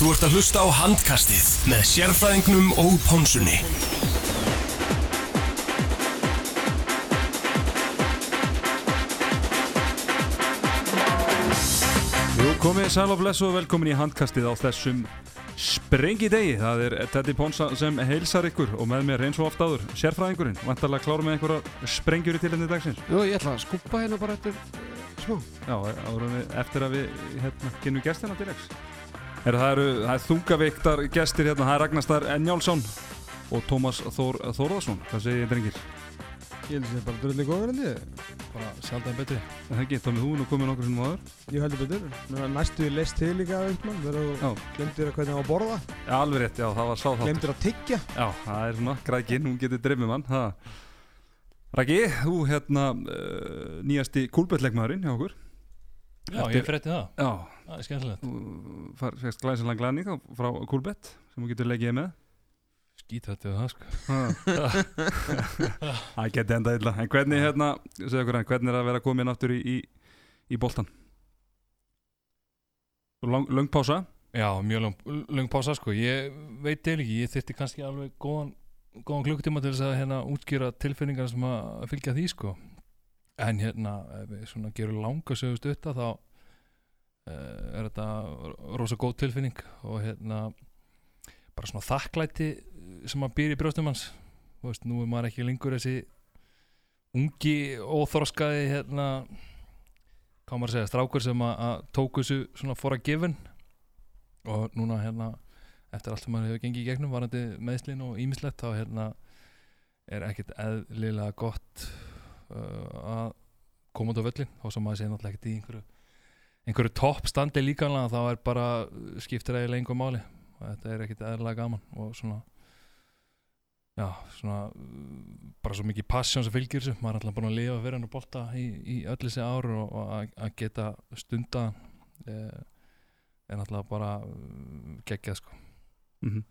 Þú ert að hlusta á handkastið með sérfræðingnum og pónsunni. Jú, komið sæl og blessu og velkomin í handkastið á þessum sprengi degi. Það er Teddy Ponsa sem heilsar ykkur og með mér eins og oft áður, sérfræðingurinn. Vantarlega klára með einhverja sprengjur í tilhengi dagsins. Jú, ég ætla að skúpa hérna bara eftir smá. Já, árum við, eftir að við hérna, kynum gestina til leiks. Er, það eru það er þungaveiktar gestir hérna, það er Ragnarstar Enjálsson og Tómas Þór, Þórðarsson. Hvað segir ég, drengir? Ég held að það er bara dröðlega góður held ég. Bara sjaldan betri. Er Það ekki, Tómi, þú er nú komið nokkur sem áður. Ég heldur betur. Nú er næstu í leist til líka upp mann. Þegar Já. þú glemtir að hvernig á að borða. Já, alveg rétt, já, það var sá þáttur. Glemtir að tyggja. Já, það er svona, grækinn, hún getur dreifið mann það. Raki, þú hérna uh, nýjasti kúlbettleikmaðurinn hjá okkur Já, Eftir- ég frétti það, það er skemmtilegt. Far- fékkst glæsilega glæning frá kúlbett sem þú getur leikið með. Skítrætti við það sko. Það geti enda illa. En hvernig hérna, hann, hvernig er að vera komin aftur í, í, í boltan? Lang, Löng pása? Já, mjög lang, lang pása sko. Ég veit eða ekki, ég þyrfti kannski alveg góðan, góðan klukkutíma til þess að hérna útskýra tilfinningar sem að fylgja því sko. En hérna, ef við svona gerum langa sögust utta þá er þetta rosa góð tilfinning og hérna bara svona þakklæti sem að býr í brjóstum hans veist, nú er maður ekki lengur þessi ungi óþroskaði hérna hvað maður að segja, strákur sem að, tóku þessu svona for a given. Og núna hérna eftir allt sem maður hefur gengið í gegnum varandi meðslin og ímislegt þá hérna er ekkert eðlilega gott uh, að koma út á völlin þá sem maður segir náttúrulega ekkert í einhverju einhverju toppstandi líkanlega þá er bara skiptir eiginlega einhver máli. Og þetta er ekkert eðlilega gaman og svona já, svona bara svo mikið passion sem fylgir þessu. Maður er alltaf búin að lifa fyrir hann og bolta í, í öll þessi ár og, og að- geta stunda eh, er náttúrulega bara uh, geggjað sko. Mm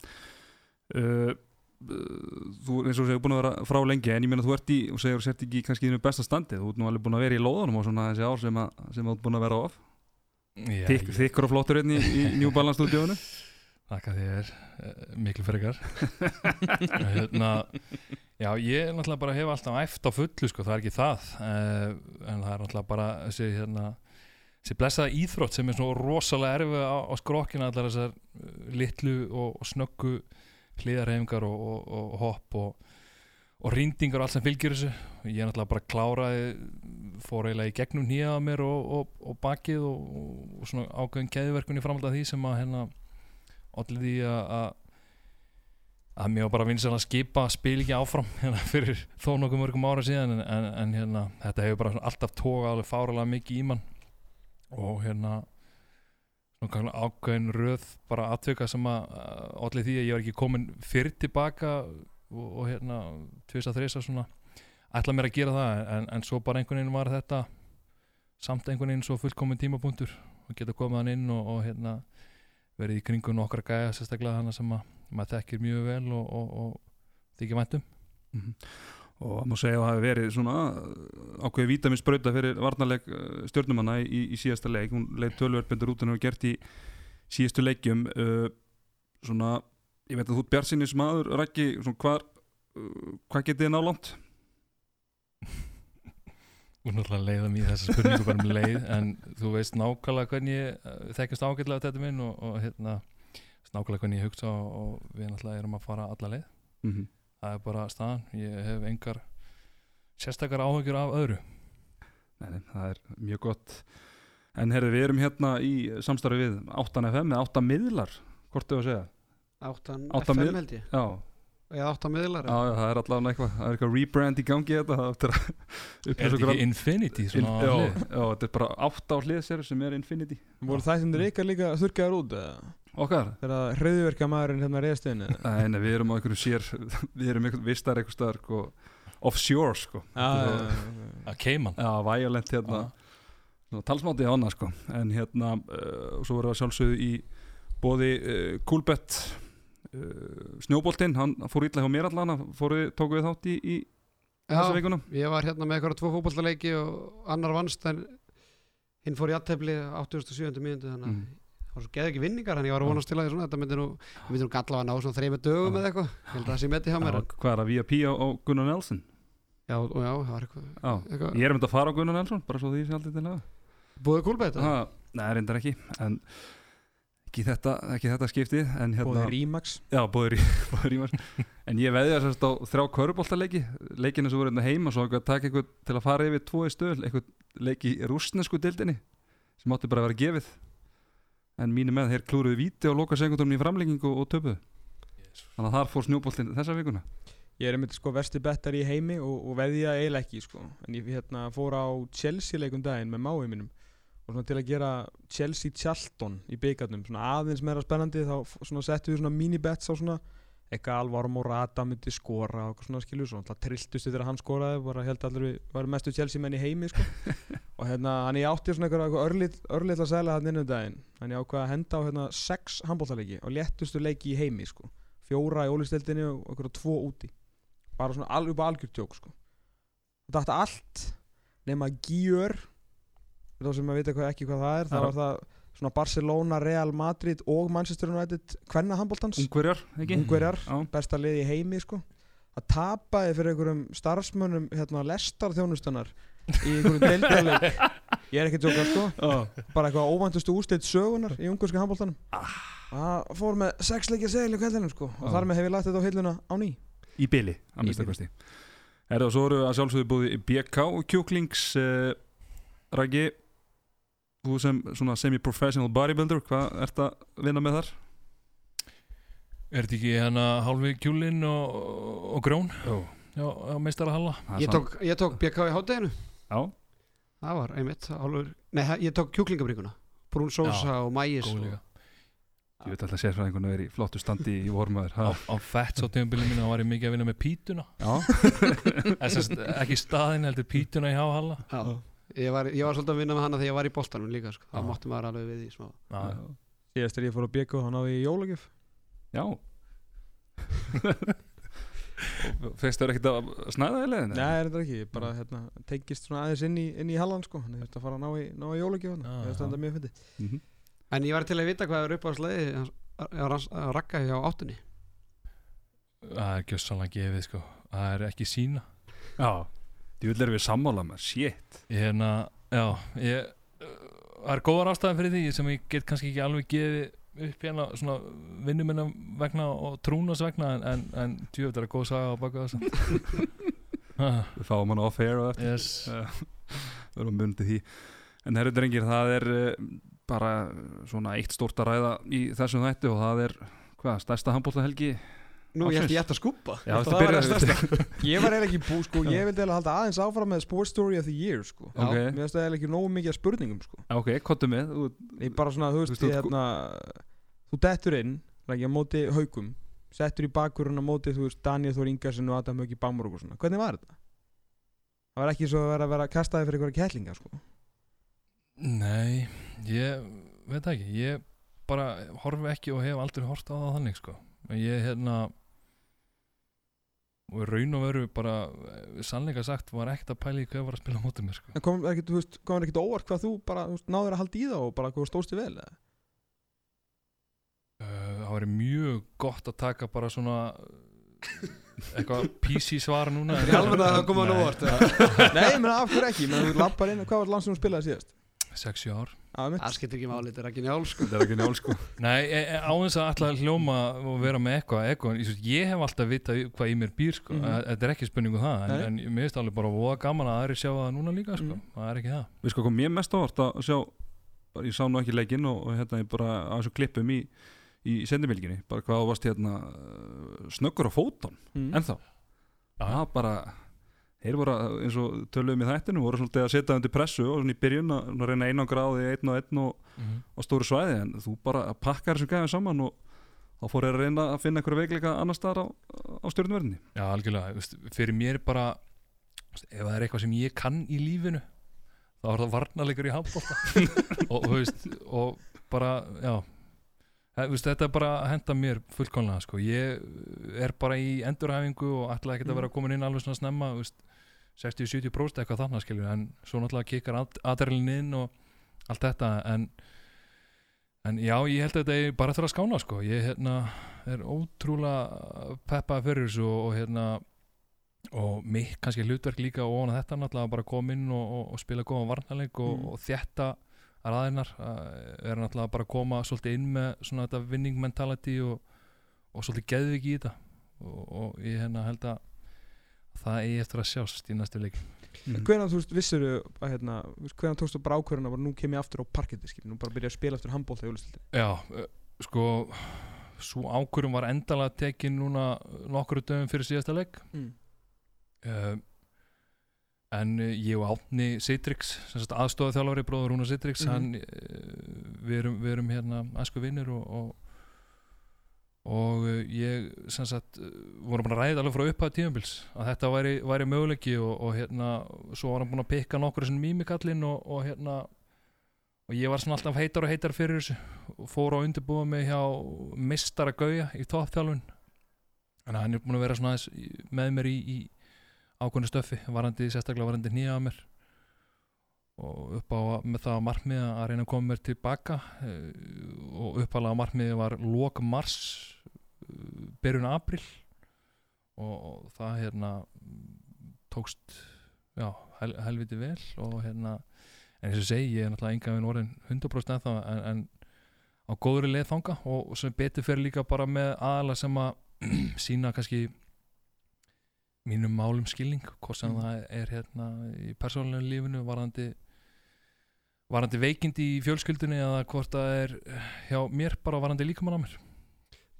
uh, Þú eins og segir búin að vera frá lengi en ég meina þú ert í, og segir þú sért ekki kannski í þínu besta standi, þú ert nú alveg búin að vera í lóðanum og svona þessi ár sem, að, sem þú ert búin að vera ég- þykkur og flottur hérna í, í New Balance stúdíónu Þakka þér, uh, miklu frekar. Hérna, Já, ég náttúrulega bara hef alltaf æft á fullu sko, það er ekki það uh, en það er náttúrulega bara þessi hérna þessi blessaða íþrótt sem er svo rosalega erfið á, á skrokkina allar þessar uh, litlu og, og snöggu hliðarhefingar og, og, og hopp og, og rýndingar og allt sem fylgir þessu. Ég er náttúrulega bara kláraði fór eiginlega í gegnum nýja á mér og, og, og bakið og, og svona ákveðin keðverkun í framhald af því sem að hérna allir því að að- að mér var bara vinsal að skipa spil ekki áfram hérna, fyrir þó nokkuð mörgum ára síðan en, en, en hérna, þetta hefur bara alltaf tókað alveg fáralega mikið í mann. Og hérna svona ákveðin röð bara atvika sem að allir því að ég var ekki komin fyrir tilbaka og, og hérna tvisa þrisa svona. Ætla mér að gera það en, en svo bara einhvern veginn var þetta samt einhvern veginn svo fullkomin tímapunktur. Og geta komið hann inn og, og hérna verið í kringun okkar gæja sérstaklega hana sem að maður þekkir mjög vel og, og, þykir væntum Mhm. og það má segja að það hafi verið svona ákveði vítaminsbrauta fyrir varnarleik uh, stjórnumanna í, í síðasta leik. Hún leið tölverðbendur út en hefur gert í síðastu leikjum. Uh, svona, ég veit að þú ert bjarsinnis maður, Rækki, uh, hvað getið þið nálant? og náttúrulega leiða mér þessa spurningu bara um leið en þú veist nákvæmlega hvernig ég uh, þekkast ágætlega þetta minn og, og hérna nákvæmlega hvernig ég hugsa og, og við náttúrulega erum að fara alla leið Mm -hmm. það er bara staðan, ég hef engar sérstakar áhugjur af öðru nei, nei, það er mjög gott en herðu, við erum hérna í samstarfi við 8FM með 8 miðlar hvort þau að segja? Áttan Átta FM held ég. Já, Eða áttan miðlar. já, já, það er allavega eitthvað það er eitthvað rebrand í gangi þetta það áttur að er þetta ekki Infinity In, já, já, þetta er bara átt á hlið sér sem er Infinity Voru það sem þeir ykkar líka þurrkaður út eða? Okkar? Þegar hreðverka maðurinn hérna eða? Nei, nei, við erum á einhverjum sér við erum einhvern vistar einhver staðar sko, offshore sko að Cayman Já, violent hérna svona, talsmáti á hana sko en hérna, uh, og svo vorum við að sjálfsögðu í bóði uh, Coolbet Snjóboltinn, hann fór ítla hjá mér allan tóku við þátt í, í þessa Já, vikuna ég var hérna með eitthvað tvo fótballtaleiki og annar vannst en hinn fór í aðtefli 87. mínútu þannig Mm. að það var svo geði ekki vinningar þannig ég var að vonast til að svona, þetta myndi nú myndi nú galla að ná svona þreymur dögum eða eitthvað held að það sé með til hjá mér Hvað er það, VIP á, á Gunnar Nelson? já, og já, það var eitthvað, eitthvað ég er þetta að fara á Gunnar Nelson bara svo því að kúlbeitt Það, Nei, reyndar ekki en ekki þetta, ekki þetta skiptið hérna, Bóði Rímax já, bóður í maður en ég veði þess á þrjá köruboltaleiki leikinu sem voru hérna heima svo að taka eitthvað til að fara yfir tvo í stöð eitthvað leiki í rústnesku dildinni sem átti bara að vera gefið. En mínu með þeir klúruðu víti á loka sekundunum í framlengingu og töpuðu. Þannig að þar fór snjóboltin þessa vikuna. Ég er einmitt sko versti bettar í heimi og, og veðja eiginlega ekki sko. En ég hérna, fór á Chelsea leikum daginn með mái mínum Og svona til að gera Chelsea Charlton í byggarnum Svona aðeins meira spennandi þá svona settum við svona mini-bets á svona Eitthvað Alvaro Morata myndi skora og svona skilur Svo alltaf trilltust þegar hann skoraði Bara held allir við varum mestu Chelsea menn í heimi sko. Og hérna, hann ég átti svona eitthvað, örlit, örlit að segla hann inn um daginn. Hann ég ákvað að henda á hérna sex handbóltaleiki Og léttustu leiki í heimi sko. Fjóra í ólistildinni og eitthvað tvo úti. Bara svona alveg upp á algjör tjók sko. þetta allt nema Gjör þá sem maður veit eitthvað ekki hvað það er þá var það svona Barcelona, Real Madrid og Manchester United hvenna handbóltans Ungverjar, ekki? Ungverjar, besta liði í heimi sko. að tapaði fyrir einhverjum starfsmönnum hérna lestar þjónustunar í einhverjum deildarleik. Ég er ekki að tjóka sko. Já, bara eitthvað óvæntustu ústilt sögunar í ungverska handbóltanum Ah. það fór með sex leikir segil í kveldinum sko og Já. þar með hef ég lagt þetta á hilluna á ný. Í byli að mista kosti. Er það svo að sjálfsögðu búið BK Kjúklings uh, Raggi þú sem svona semi-professional bodybuilder hvað ert að vinna með þar? Er þetta ekki hérna hálfi kjúlin og, og grón Jó Já, á meistara halla ég tók, ég tók BK í hátteginu Já, það var einmitt hálfur, nei, ég tók kjúklingabringuna brún sósa og mægis Góð og, ég veit alltaf að vera í flottu standi í vormaður. Á, á fett svo tímabilið mínu þá var ég mikið að vinna með pítuna. Já, Þess, Ekki staðin heldur pítuna í háhalla. Já, ég var, ég var svolítið að vinna með hana þegar ég var í boltanum líka sko. þá Já. mátti maður alveg við í smá. Já, síðast þegar ég fór á BK þá náði ég jólagjöf. Já. Fyrst er ekkert að snæða í leiðinu? Nei, er þetta ekki, ég bara hérna, tengist svona aðeins inn í, inn í hallan sko. Þannig að fara að ná í, ná í jólagjöf að þetta er mjög fyndi Mhm. en ég var til að vita hvað er upp á sleiði að rakka hjá áttunni. Það er gjössanlega gefið sko. Það er ekki sína. Já, þú vil erum við sammála með, shit. Ég hérna, já ég, uh, Það er góðar ástæðan fyrir því sem ég get kannski ekki alveg gefið upp hérna svona vinnuminna vegna og trúnas vegna en, en, þetta er góð saga á baka þess Við fáum hann off air og eftir. Yes. Við erum mundið því. En herru drengir, það er uh, bara svona eitt stórt að ræða í þessum þætti og það er, hvað, stærsta handbóltahelgi nú ég held ég ætti að skúpa. Já, Ég að það byrjar væri að stærsta. Ég var eiginlega ekki bú, sko, ég vildi eiginlega halda aðeins áfram með Sports Story of the Year, sko. Ok. Mér finnst það eiginlega ekki nógu mikið af spurningum, sko. Ok, kottu með þú, Ég bara svona, þú Þú veist, veist, þú- ég hérna Þú dettur inn, ekki á móti haugum Settur í bakkurinn á móti, þú veist, Daniel Þór Ingarsen og Adam Hauki Bámur og svona. Hvernig var þetta? Það var ekki svo að vera að vera kastaði fyrir einhverja kettlinga, sko. Nei, ég veit það ekki. Ég bara horfi ekki og hef aldrei hort á það þannig sko. Ég hérna og raun og veru bara eh, sannleika sagt var ekkert að pæla í hvað var að spila á móti mér sko. En kom kom ekki óvart hvað þú bara, náður að halda í það og bara hvað stóðst þig vel, eða? Uh, það væri mjög gott að taka bara svona uh, eitthvað PC svar núna Í alveg að það koma nú óvart Nei, ég meina af hverju ekki, menn þú lappar inn, hvað var langt sem þú spilaði síðast? 6 ár það skiptir ekki máli, þetta er ekki njál sko. þetta er ekki njál sko Nei, e, e, á þess að alltaf hljóma og vera með eitthvað, eitthvað ég, ég hef alltaf vitað hvað í mér býr sko. Mm þetta er ekki spurningu það en, en mér finnst alveg bara voða gaman að aðri sjá það núna líka sko. Mhm. það er ekki það Við sko kom mér mest á orð að sjá bara, ég sá nú ekki leikinn og, og hérna ég bara á þessu klippum í, í sendimilginni bara hvað þú varst hérna snöggur á fótón, mm. ennþá það bara þeir voru eins og töluðum í þættinu voru svolítið að setja undir pressu og svona í byrjun að reyna einu á gráði, einn og einn og, mm og stóru svæði en þú bara pakkar þessu gæðum saman og þá fór ég að reyna að finna einhverja veikleika annar staðar á, á stjórnverðinni Já, algjörlega, fyrir mér bara ef það er eitthvað sem ég kann í lífinu þá er það varnarleikur í handbólta og, og, og bara, já þetta er bara að henda mér fullkomlega sko. ég er bara í endurhæfingu og ætla ekkert að vera komin inn alveg svona snemma þú veist, 60-70% eitthvað þannig skilju en svo náttúrulega adrenalin inn og allt þetta en en já, ég held að þetta er bara þurfa að skána sko, ég hérna er ótrúlega peppaði fyrir þessu og, og hérna og mitt kannski hlutverk líka og þetta náttúrulega bara koma inn og, og, spila góðan varnarleik og, Mm. Þétta ræðinar er náttúrulega bara að koma svolítið inn með svona þetta winning mentality og, og svolítið geðvik í þetta og, og ég hérna held að það eigi eftir að sjást í næstu leik Mm. Hvernig þú veist, vissir að hérna, hvernig tókstu bara ákvörðuna bara nú kem ég aftur á parketti, skilur, nú bara byrja að spila aftur handbólta í úlistildi. Já, eh, sko svo ákvörum var endalega tekin núna nokkru dögum fyrir síðasta leik Mm. uh, en uh, ég og Átni Sitrix, sem sagt aðstofa þjálfari bróður Rúna Sitrix, Mhm. hann uh, við erum, við erum hérna æsku vinnir og og, og uh, ég sem sagt vorum að ræða alveg frá upphæðu tímabils að þetta væri, væri möguleiki og, og hérna svo var hann búin að pikka nokkur sem mýmikallinn og, og hérna og ég var svona alltaf heitar og heitar fyrir þessu og fór á undirbúa mig hjá mistara Gauja í toppþjálfun þannig að hann er búin að vera svona með mér í, í ákveðnu stöffi varandi, sérstaklega varandi nýja að mér. Og upp á með það að markmiða að reyna að koma mér tilbaka eh, og uppalega markmiði var lok mars eh, byrjun april og, það hérna tókst já, hel, helviti vel og hérna en eins og segi, ég er náttúrulega enga veginn orðin 100% ennþá en, en á góðri leið þanga og sem betur fyrir líka bara með aðala sem að sína kannski mínum málum skilning hvort sem Mm. það er hérna í persónulegum lífinu varandi varandi veikindi í fjölskyldunni eða hvort það er hjá mér bara varandi líkamann á mér.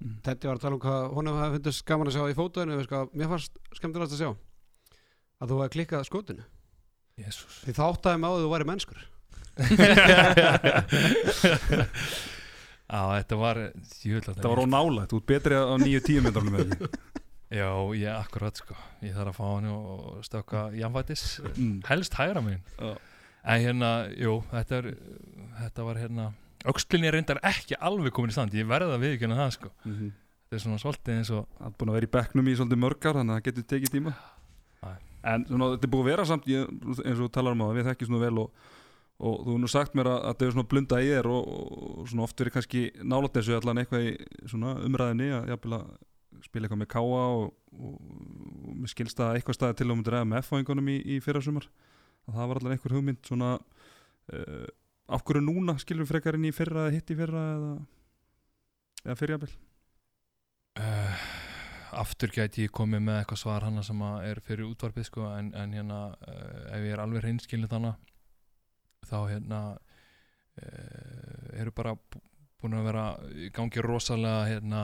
Mm. Þetta var að tala um hvað honum hafi fundist gaman að sjá í fótaðinu mér fannst skemmtilegast að sjá að þú hefði klikkað skotinu. Jésús því þá áttaði á að þú væri mennskur. Já, þetta var Þetta var ónálægt, þú ert betri á nýju tíu metrunum Já, ég akkurat sko Ég þarf að fá hann og stökka jafnvætis mm. helst hægra megin Já. en hérna, jú, þetta, er, þetta var hérna aukslinni er reyndar ekki alveg komin í stand ég verða að viðkjöna það sko mm -hmm. þetta er svona svolítið eins og Það er búin að vera í bekknum í svolítið mörgar þannig að það getur tekið tíma Æ. En svona, þetta er búin að vera samt ég, eins og þú talar um að við þekkjum svona vel og, og þú hefur nú sagt mér að, að þetta er svona blunda í þér og, og svona oft verið kannski nálætt þessu allan eitthvað í svona umræðinni að jafnvel að spila eitthvað með káa og, og, mér skilst að eitthvað staði til og með með F-fáingunum í, í fyrrasumar. Að það var allan einhver hugmynd svona uh, af hverju núna skilur við frekar inn í fyrra eða hitt í fyrra eða, eða fyrrjafel uh, aftur gæti ég komið með eitthvað svar hana sem er fyrir útvarpið sko en, en hérna uh, ef ég er alveg hreinskilin þannig þá hérna eru bara bú- búin að vera í gangi rosalega hérna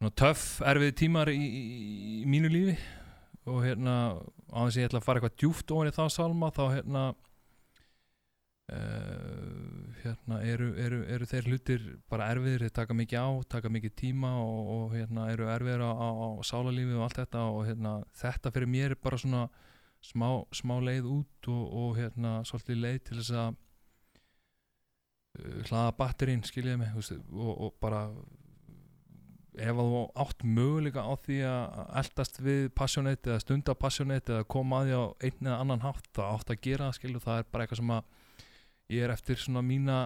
svona töff erfið tímar í, í, mínu lífi. Og hérna á þess að ég ætla að fara eitthvað djúft ofan í þá salma þá hérna Uh, hérna eru, eru, eru þeir hlutir bara erfiðir, þeir taka mikið á taka mikið tíma og, og hérna eru erfiðir á, á, á sálarlífi og allt þetta. Og hérna þetta fyrir mér er bara svona smá, smá leið út og, og hérna svolítið leið til þess að uh, hlaða batterinn skiljiði mig og, og bara ef að þú átt möguleika á því að eldast við passionate eða stunda passionate eða koma að því á einn eða annan hátt þá átt að gera það skilju það er bara eitthvað sem að ég er eftir svona mína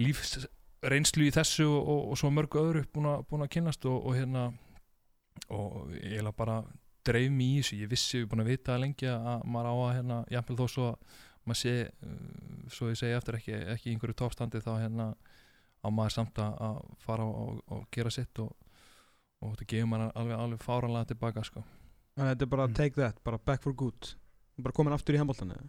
lífsreynslu í þessu og, og, og svo mörgu öðru búin að, búin að kynnast og, og hérna og ég er bara dreif mig í þessu, ég vissi, ég er búin að vita það lengi að maður á að hérna, jafnvel þó svo að maður sé, uh, svo ég segi eftir ekki, ekki einhverju toppstandi þá hérna á maður samt að að fara og, og gera sitt og, og þetta gefur maður alveg, alveg fáranlega tilbaka sko. Þannig að þetta er bara Mm. take that, bara back for good bara komin aftur í handbóltan eða?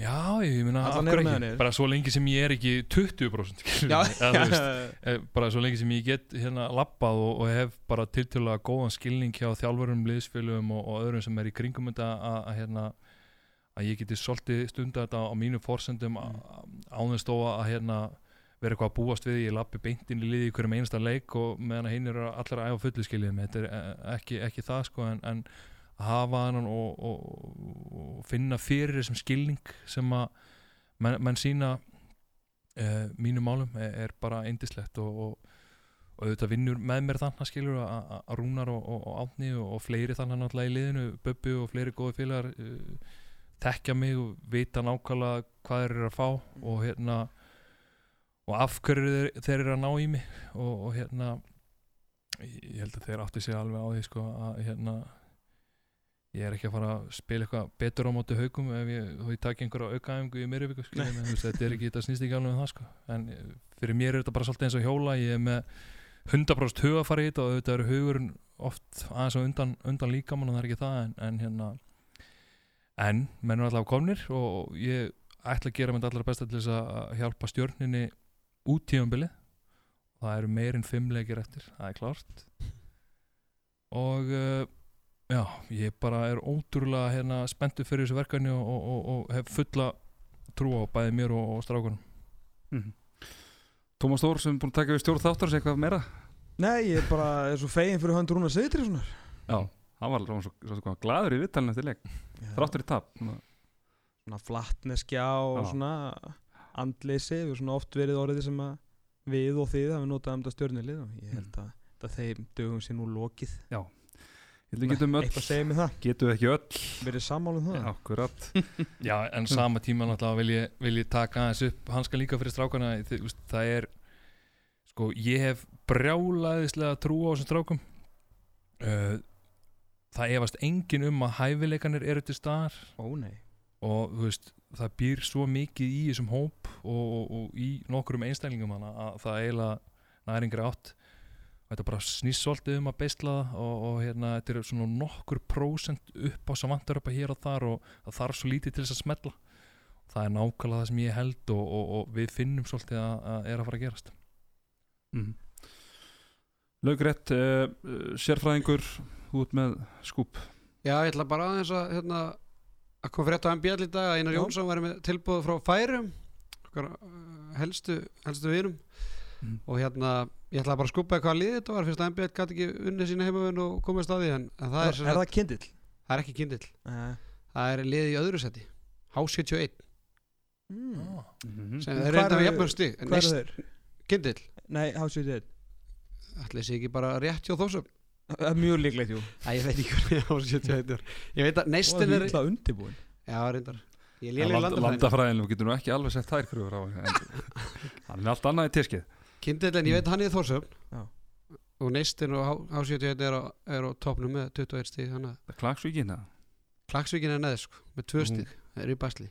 Já, ég henni. bara svo lengi sem ég er ekki 20% skilur Já, eða veist, eh, bara svo lengi sem ég get hérna lappað og, og hef bara tiltölulega góðan skilning hjá þjálfurum, liðsfélugum og, og öðrum sem er í kringum þetta að, að, hérna, að ég geti svolítið stunda þetta á mínu forsendum mm. ánveðst þó að hérna, vera eitthvað að búast við, ég lappi beintin í liði í hverjum einasta leik og meðan hinn eru allir að æfa fullu skiljið með, þetta er eh, ekki, ekki það sko en, en hafa hann og, og, og finna fyrir þessum skilning sem að menn, menn sína uh, mínu málum er, er bara eindislegt og, og, auðvitað vinnur með mér þannig skilur að, Rúnar og, Átni og, fleiri þannig náttúrulega í liðinu Böbbi og fleiri góði félagar uh, tekja mig og vita nákvæmlega hvað þeir eru að fá og hérna og af hverju þeir, þeir eru að ná í mig og, og hérna ég held að þeir átti sig alveg á því sko að hérna ég er ekki að fara að spila eitthvað betur á móti haugum ef ég, ég takk einhverja aukaæfingu í mér ykkur þetta er ekki, þetta snýst ekki alveg um það sko. En eh, fyrir mér er þetta bara svolítið eins og hjóla ég er með 100% hugafari þetta og þetta eru hugurinn oft aðeins á undan, undan líkamann og það er ekki það en, en hérna en menn er allavega komnir og ég ætla að gera mynd allra besta til þess að hjálpa stjörninni út tífambili það eru meirinn fimm leikir eftir það er klárt. Og uh, já, ég bara er ótrúlega hérna, spenntu fyrir þessu verkefni og, og, og, og hef fulla trú á bæði mér og, og strákunum. Mhm. Tómas Þór sem er búin að taka við stjórn þáttar segja eitthvað meira? Nei, ég er bara, er svo fegin fyrir hönd Rúna Sigtri svona Já, hann var alveg svo, svo, svo gladur í vittalinn eftir leik. Þráttur í tap. Svona flattneskja og Já. svona andleysi og svona oft verið orðið sem að við og þið hafi notað um þetta stjörnilið og ég held að, að þeim dögum sé nú lokið. Ég held að getum öll Eitthvað segja mig það, Getum við ekki öll? Verið sammálum það. Akkurat. Já, en sama tíma náttúrulega vil ég, vil ég taka aðeins upp hanska líka fyrir strákana. Það er sko, ég hef brjálaðislega trú á þessum strákum. Uh, það efast engin um að hæfileikanir eru til staðar. Ó nei. Og þú veist, það býr svo mikið í þessum hóp og, og, og í nokkrum einstælingum hana að það eiginlega næringri átt. Þetta bara snýst svolítið um að beisla og, og hérna, þetta er svona nokkur prósent upp á að hér og þar og það þarf svo lítið til þess að smetla það er nákvæmlega það sem ég held og, og, og við finnum svolítið að, að er að fara að gerast. Mm. Laugrétt uh, uh, Sérfræðingur út með skúp. Já, ég ætla bara aðeins að hérna, að koma frétt á MBL í dag að Einar. Jónsson væri með tilbúð frá Færum okkar uh, helstu, helstu vinum Mhm. og hérna, ég ætla bara að skúpa hvað liðið þetta var fyrst að MBL gæti ekki unnið sína heimavinn og komið staði en, en það, Er, er, sem er það kindill? það er ekki kindill Nei það er liðið í öðru seti H71 mm. mm. sem En er reynda með þeir? kindill, Nei, H71 ætli sé ekki bara rétt hjá þósum Það er mjög líklegt, jú. Æ, ég veit ekki hvað H71 er ég veit að Og neistin það er er illa undirbúin. Já, reyndar. Ég er land, landafræðin Landafræðin, við getum nú ekki alveg sett þær kröfur á en hann er allt annað í teskið. Kindill en ég veit hann er Þórsöfn Já. og Neistin og H- H71 er á, er á topnum með 21 stíð þannig að Klagsvíkin Klagsvíkin er neð sko, með 2 Nú. stíð það er í basli.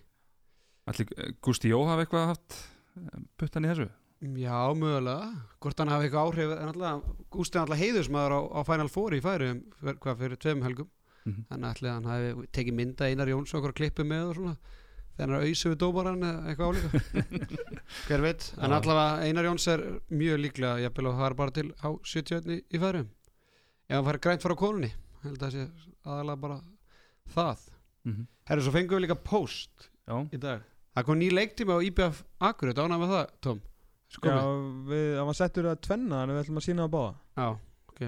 Allir Gústi Jó hafa eitthvað haft eh, puttan í þessu já, mögulega, hvort hann hafi eitthvað áhrif en alltaf, Gústi er alltaf heiðusmaður á, á Final Four í færi hvað fyrir tveim helgum. Mhm. þannig að hann hafi tekið mynda Einar Jóns okkur klippu með og svona. Hann er auðsu við dómaran eða eitthvað álíka. Hver veit, en allavega Einar Jóns er mjög líklega jafnvel að fara bara til H71 í, í færum ef hann fær grænt frá konunni. Held að það sé aðalega bara það. Mhm. Herru, svo fengum við líka post Já, í dag. Það kom ný leiktíma á IBF Akureyri, ánægð með það, Tom Sko Já, við, það var settur að tvenna en við ætlum að sína að báða. Já, ok.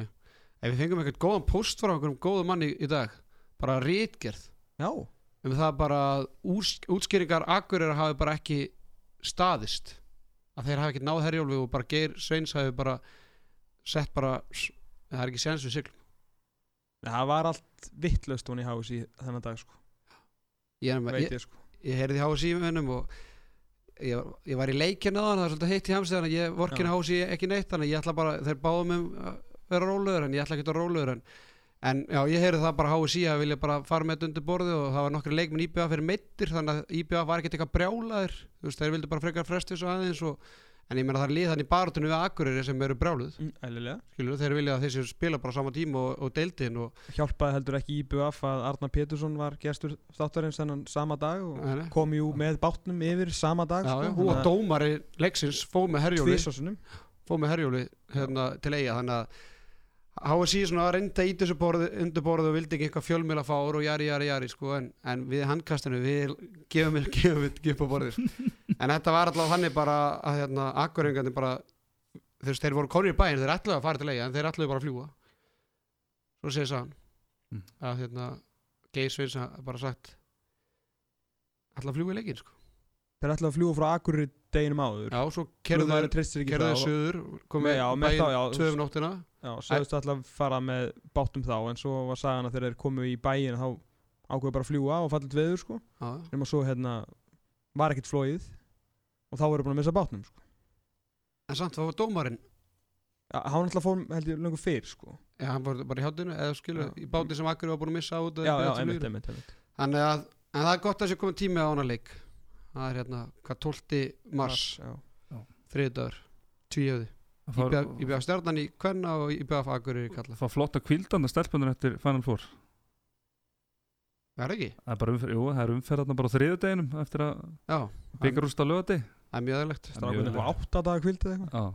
Ef við fengum eitthvað góðan post frá einhverjum góðum manni í dag bara rítgerð Já. Um það bara ús- útskýringar Akureyri hafi bara ekki staðist. Að þeir hafi ekki náð herjólfi og bara Geir Sveins hafi bara sett bara það er ekki séns við siglum. Það var allt vittlöst hún í hás í þennan dag sko. Ég, Veit ég, ég sko. ég heyrði hási í mönnum og ég, ég var í leikinn á það það er svolítið heitt í hamsi þannig að ég vorkin Já. hási ekki neitt þannig að ég ætla bara þeir báðum um að vera rólegur en ég ætla ekki að rólegur en, en já ég heyrði það bara hási að vilja bara fara með þetta undir borði og það var nokkri leikminn IBA fyrir meittir þannig að IBA var ekkert eitthvað brjálaðir þú veist þeir vildu bara frekar fresti þessu aðeins og, en ég meina það er lið þannig barátunni við Akureyri sem eru brjáluð. Mm, skilur þeir vilja að séu spila bara sama tíma og, og deildin og Hjálpaði heldur ekki IBF að Arnar Pétursson var gestur þáttarins þennan sama dag og nei. kom jú með bátnum yfir sama dag já, sko. og dómari leiksins fóð með herjóli fóð með herjóli hérna, til eiga þannig að HSI svona reynda í þessu borði, undir borðu og vildi ekki eitthvað fjölmjöla fár og jari, jari, jari sko, en, en við handkastinu við gefum við, gefum við, gefum við borðið. En þetta var alltaf þannig bara að hérna, akkurengandi bara veist, þeir voru konir í bæinn, þeir ætluðu að fara til eiga en þeir ætluðu bara að fljúa svo segir sagan Mm. að hérna, Geir Sveins hafi bara sagt ætla að fljúa í leikinn sko. Þeir ætlaði að fljúa frá Akureyri deginum áður. Já, svo kerðu þeir treystir ekki kerðu það þeir og- söður komið Já, með þá, já. Já, sagðist alltaf að fara með bátum þá en svo var sagan að þegar þeir komu í bæin þá ákveðu bara að fljúa og fallit veður sko já, nema svo hérna var ekkert flóið og þá voru búin að missa bátnum sko. en samt var dómarinn Ja, hann alltaf fór held ég lengur fyrr sko Já, hann var bara í hátinu eða skilur, Já. í báti sem Akkur var búin að missa út Já, já, einmitt, einmitt, einmitt Þannig að, en það er gott að sé komið tími á hana leik Það er hérna, hvað 12. mars já. þriðdagur, tvíöði Íbjöða stjarnan í Kvenna og Íbjöða Akkur í Kalla. Var flott að kvildanda stelpunar eftir Final Four. Það er ekki? Það er bara umferð, jú, það er umferð þarna bara á þriðudeginum eftir að Já, byggarúst á lögati það er mjög aðeinslegt Það er mjög var átta daga kvildið eitthvað. Já.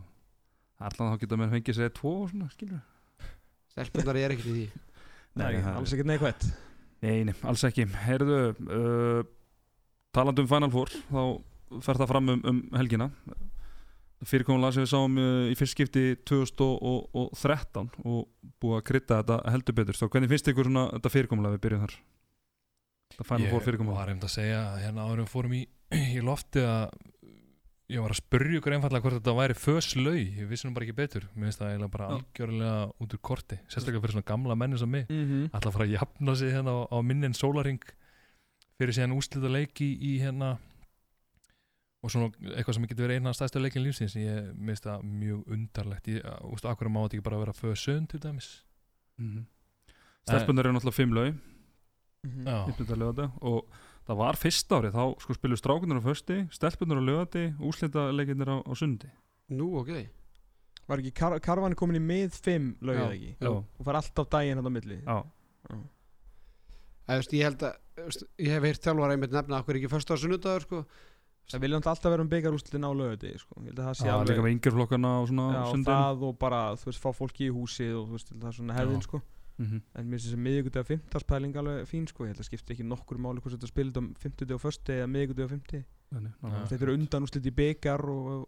Allan þá geta mér fengið sér tvo og svona, skilur Stelpunar er ekkert í því. Nei, það- alls ekkert neikvætt. Nei, nei, alls ekki. Heyrðu, uh, talandi um Final Four þá fer það fram um, um helgina fyrirkomulega sem við sáum uh, í fyrst skipti 2013 og búið að krydda þetta heldur betur. Svo hvernig finnst ykkur svona þetta fyrirkomulega við byrjum þar? Final Four Ég fyrirkomulega var hefnd að segja hérna við fórum í, í lofti að ég var að spurja ykkur einfallega hvort þetta væri föslaug, ég vissi nú bara ekki betur. Mér finnst það eiginlega bara Já. algjörlega út úr korti sérstaklega fyrir svona gamla menni sem mig. Mm -hmm. ætla að fara að jafna sig hérna á, á minnin sólaring fyrir síðan úslita leiki í hérna og svona eitthvað sem getur verið eina stæðstu leikin lífsins ég minnst það mjög undarlegt. Ég, ústu, akkur má þetta ekki bara vera fösund til dæmis? Mm -hmm. Stelpunar eru náttúrulega fimm Mhm. Já, Íslandarlögati og það var fyrst árið þá sko spilu strákunar á fösti, stelpunar á lögati úslita leikinnir á, á sundi. Nú, ok. Var ekki kar karvan komin í mið 5 lögið Já. ekki? Já, og fær alltaf daginn hann á milli. Já, Æ, veist, Ég held að, veist, ég hef heyrt þjálfara einmitt nefna okkur ekki förstu á sunnudagur sko. Það vilja alltaf vera um byggarúslitin á lögði sko. Að það sé já líka með yngjörflokkana og svona Já, sundin. það og bara, þú veist, fá fólki í húsið og veist, það er svona hefðin, Já. sko. Mm -hmm. En mér finnst þessi miðvíkudag og fimmtagspæling alveg fín, sko. Ég held að skipta ekki nokkur máli hvort þetta spilit um fimmtudag og fösti eða miðvíkudag og fimmti Já. Þetta eru undan úrslit í byggar og,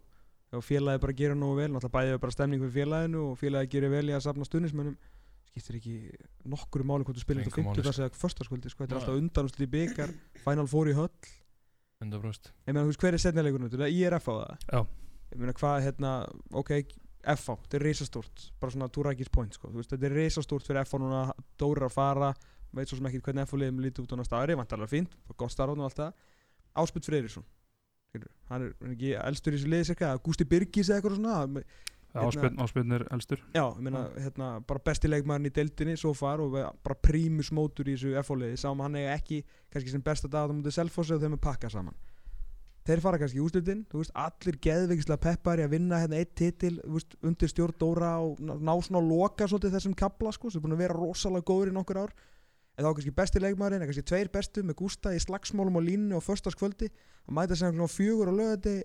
og félagi bara gera nógu vel. Náttúrulega bæðið er bara stemning fyrir félaginu og félagi gerir vel í að safna stundismönnum skiptir ekki nokkru máli hvort þú spilir þetta Engu máli, fimmtudags eða föstaskvöldi, sko. Þetta er alltaf undan úrslit í byggar Final Four í höll 100% Ég meina, þú veist, hver er setnileikurinn? Þetta er IRF á það Já. Ég meina, hvað, hérna, ok, FH, þetta er risastórt Bara svona Turakis point, sko Þú veist, þetta er risastórt fyrir FH núna Dóri að fara, veit svo sem ekki hvernig FH liðum lítið út á næsta ári, vantarlega fínt Gott starf og allt það Ásput Freyrisson Hann er, hann er ekki elstur í þessu liði cirka Gústi Birgis eða eitthvað svona Áspiln, áspiln er elstur. Já, ég meina, hérna, bara besti leikmaðurinn í deildinni svo far og bara prímus mótur í þessu FH-liði sáum hann eiga ekki kannski sem besta dag á mútið Selfossi og þeim er pakka saman. Þeir fara kannski í úslitin þú veist, allir geðveikislega peppar í að vinna hérna eitt titil, veist, undir stjórn Dóra og ná, svona að loka svolítið þessum kabla sko, sem er búin að vera rosalega góður í nokkur ár. En þá kannski besti leikmaðurinn, eða kannski tveir bestu með Gústa í slagsmálum og línu og föstaskvöldi að mæta sem fjögur og lögði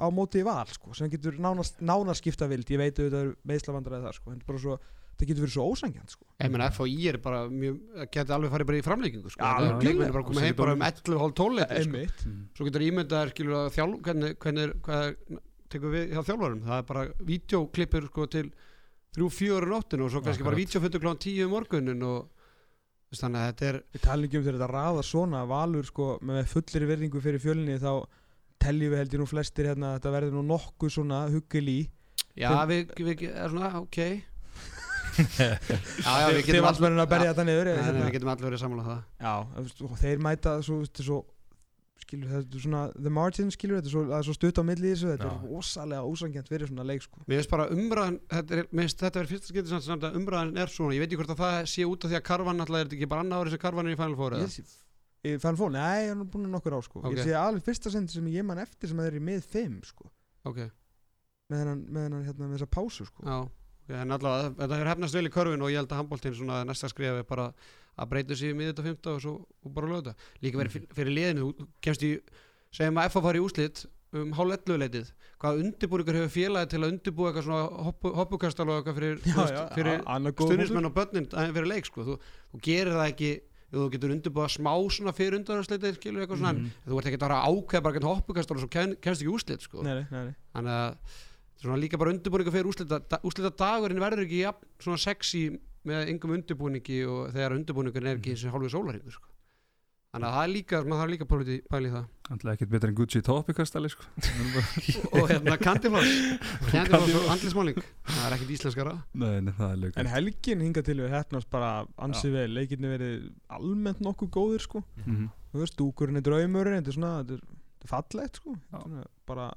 á móti í val sko, sem getur nánast, nánast skipta vild, ég veit auðvitað er meðslavandræði það sko, en bara svo, það getur verið svo ósangjant sko. Ég meina FHI er bara mjög, geti alveg farið bara í framleikingu sko. Já, Það er leikmenn bara að koma heim bara um 11 hálf 12 leyti, sko. mm. Svo getur ímyndaðar skilur að þjálf hvernig, hvernig, hvað tekur við hjá þjálfarum það er bara vídeoklippur sko til þrjú, fjögur nóttinu og svo kannski bara Akkurat. vídeofuttur klán tíu um morgunin og þannig að þetta er við talum ekki um þegar þetta raða svona valur sko, með fullir verðingu fyrir fjölinni þá teljum við held ég nú flestir hérna að þetta verður nú nokkuð svona huggil í já, við, við, er svona, ok já, já, við getum valsmennin að berja þetta niður hérna. við getum allir verið saman á það já, og þeir mæta svo, þetta er svo skilur þetta er svona the margin skilur þetta er svo, er svo stutt á milli þessu þetta Já. er rosalega ósangjant fyrir svona leik sko. Mér finnst bara umræðan, þetta er, þetta verið fyrsta skipti samt, að umræðan er svona, ég veit ekki hvort að það sé út af því að karvan alltaf er þetta ekki bara annað árið sem karvan er í Final Fann fól, nei, hann er búin að nokkur á sko. Ok. ég sé alveg fyrsta sendi sem ég man eftir sem að þeir eru í mið 5 sko. Ok, með hennan, með hennan hérna, með þessa pásu sko. já, en allavega þetta hefur hefnast vel í körfin og ég held að handbóltinn svona næsta skrifa er bara að breyta sig í miðut og fymta og, svo, og bara lögða líka verið fyrir, fyrir liðinu, þú kemst í segjum að FA fari í úslit um hálf 11 leitið, hvaða undirbúningur hefur félagi til að undirbúa eitthvað svona hoppu, hoppukastal og eitthvað fyrir, þú veist, fyrir góð punktur. stuðnismenn og börnin aðeins fyrir leik sko. þú, þú gerir það ekki þú getur undirbúa smá svona fyrir undanhansleitið skilur eitthvað svona, Mhm. en þú ert ekki að ákveða bara eitthvað hoppukastal og ken, kemst ekki úslit sko. þannig að svona líka bara undirbúningur fyrir úslita, úslita dagurinn verður ekki svona sexy með yngum undirbúningi og þegar undirbúningur er ekki þessi hálfið sólaringu sko. Þannig að það er líka, maður þarf líka að pæla í- pæla í það. Alltaf ekkert betur en Gucci topikastali sko. og hérna kandifloss kandifloss og andlismáling það er ekkert íslenskara. Nei, nei, það er lög En helgin hinga til við hefnast bara ansið vel, leikirni verið almennt nokkuð góðir sko. Mm Þú veist, dúkurinn er draumurinn, þetta er svona, þetta er, er fallegt sko. Svona, bara,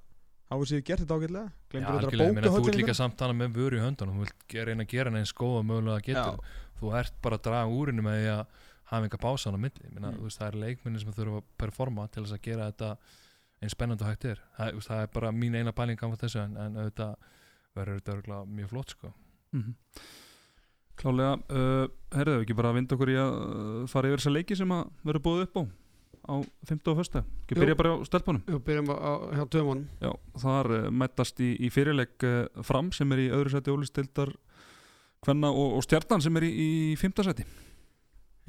Háið séu gert þetta ágætlega. Glemdur þetta að bóka þú ert líka samt hana með vöru í höndunum. Þú vilt reyna að gera neins góða mögulega getur. Þú ert bara að draga úrinu með því að hafa enga pásan á milli Ég meina, Mm. veist, það er leikminni sem þurfa að performa til þess að gera þetta eins spennandi hægt er það, veist, það er bara mín eina pæling á þessu en, en auðvitað verður þetta mjög flott sko. Mhm. Klálega, uh, herðu ekki bara að vinda okkur í að uh, fara yfir þessa leiki sem að verður búið upp á á 15. og 1. Ekki byrja bara á stelpunum Jú, byrjum á, dömunum Já, þar uh, mættast í, í fyrirleik uh, fram sem er í öðru seti ólistildar Kvenna og, og stjarnan sem er í, í 5. seti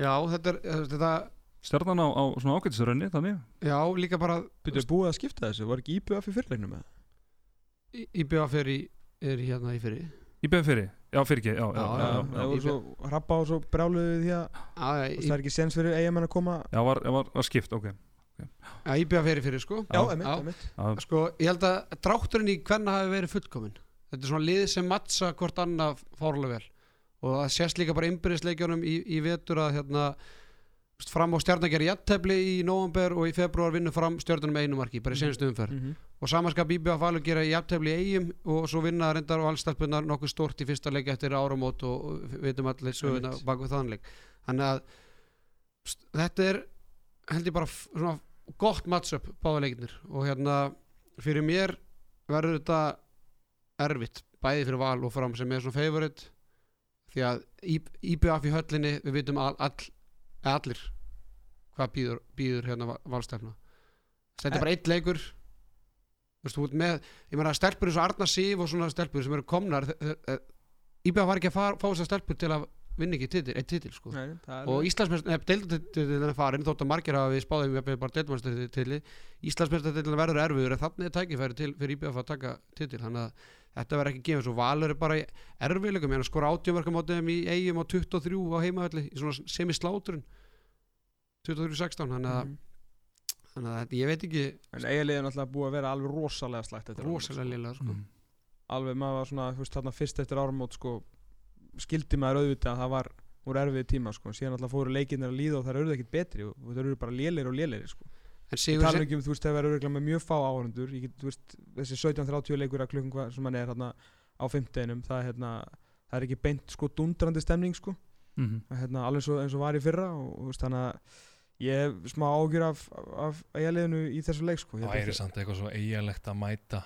Já, þetta er eh, þetta, Stjarnan á, á svona ágættisrönni, þannig Já, líka bara Byrjuðu búið að skipta þessu, var ekki IBF í fyrirleiknum með IBF er í, er hérna í fyrir Í beð fyrir, já fyrir ekki, já, já, Já, já, Já, já, það voru svo rappa og svo brjáluðu því að þú það er ekki sens fyrir eigamenn að koma. Já var, var, var skipt, ok já, IBF er í fyrir sko. Já, emitt, emitt Sko, ég held að drátturinn í hvenna hafi verið fullkomin Þetta er svona lið sem mattsa hvort annað fárlega vel og það sést líka bara innbyrðisleikjunum í, í vetur að hérna fram á stjarnar gerir jattefli í nóvember og í februar vinnur fram stjarnunum einu marki bara í senastu umferð Mhm. og samanskap IBF valur gera jafntefli í eigum og svo vinna reyndar og allstelpunar nokkuð stort í fyrsta leik eftir áramót og veitum allir söguna Einmitt. bak við þann leik þannig að þetta er held ég bara svona gott matchup báða leiknir og hérna fyrir mér verður þetta erfitt bæði fyrir val og fram sem er svona favorite því að IBF í höllinni við vitum all, all, allir hvað býður, býður hérna valstefna. Þetta er bara eitt leikur. Þú veist, með ég meina stelpur eins og Arna Sif og svona stelpur sem eru komnar IBF var ekki að fara, fá þessar stelpur til að vinna ekki titil, eitt titil sko. Nei, og Íslandsmeistartitilin er farin þótt að margir hafa við spáðum bara deildamannstilli Íslandsmeistartitilin verður erfiður en þannig er tækifæri til fyrir IBF að taka titil. Þannig að þetta verður ekki gefið svo valur er bara í erfiðleikum en skora átjömarka mótiðum í eigum á 23 á heimavelli í svona semi-sláturinn 23-16 þannig að, Mhm. þannig að þetta- ég veit ekki En eiginlega er náttúrulega búið að vera alveg rosalega slægt rosalega sko. lilla sko. mm. Alveg maður var svona, þú veist, þarna fyrst eftir áramót sko, skildi maður auðvitað að það var voru erfiði tíma, sko, síðan alltaf fóru leikinnir að líða og það eru ekkert betri og það eru bara lélir og lélir, sko. En Ég tala ekki um, þú veist, það verður örugglega með mjög fá áhörundur, ég get, þú veist, þessi 17.30 leikur að klukkum hvað sem hann er hérna á fimmteginum, það er hérna, það er ekki beint, sko, dundrandi stemning, sko, Mm hérna, alveg svo, eins og var í fyrra og, veist, þannig að ég hef smá ágjur af, af eiginleginu í þessu leik, sko. Það að- væri samt eitthvað svo eiginlegt að mæta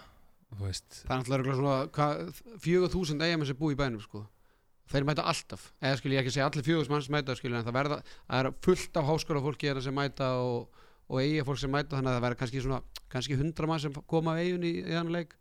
þú veist það er náttúrulega örugglega svona hvað, 4000 eigamenn sem búi í bænum sko. þeir mæta alltaf eða skil ég ekki segja allir 4000 manns mæta skil, en það, verða, það er fullt af háskóla fólki sem mæta og, og eiga fólk sem mæta þannig að það verður kannski svona kannski 100 mann sem koma af eigun í, þannig leik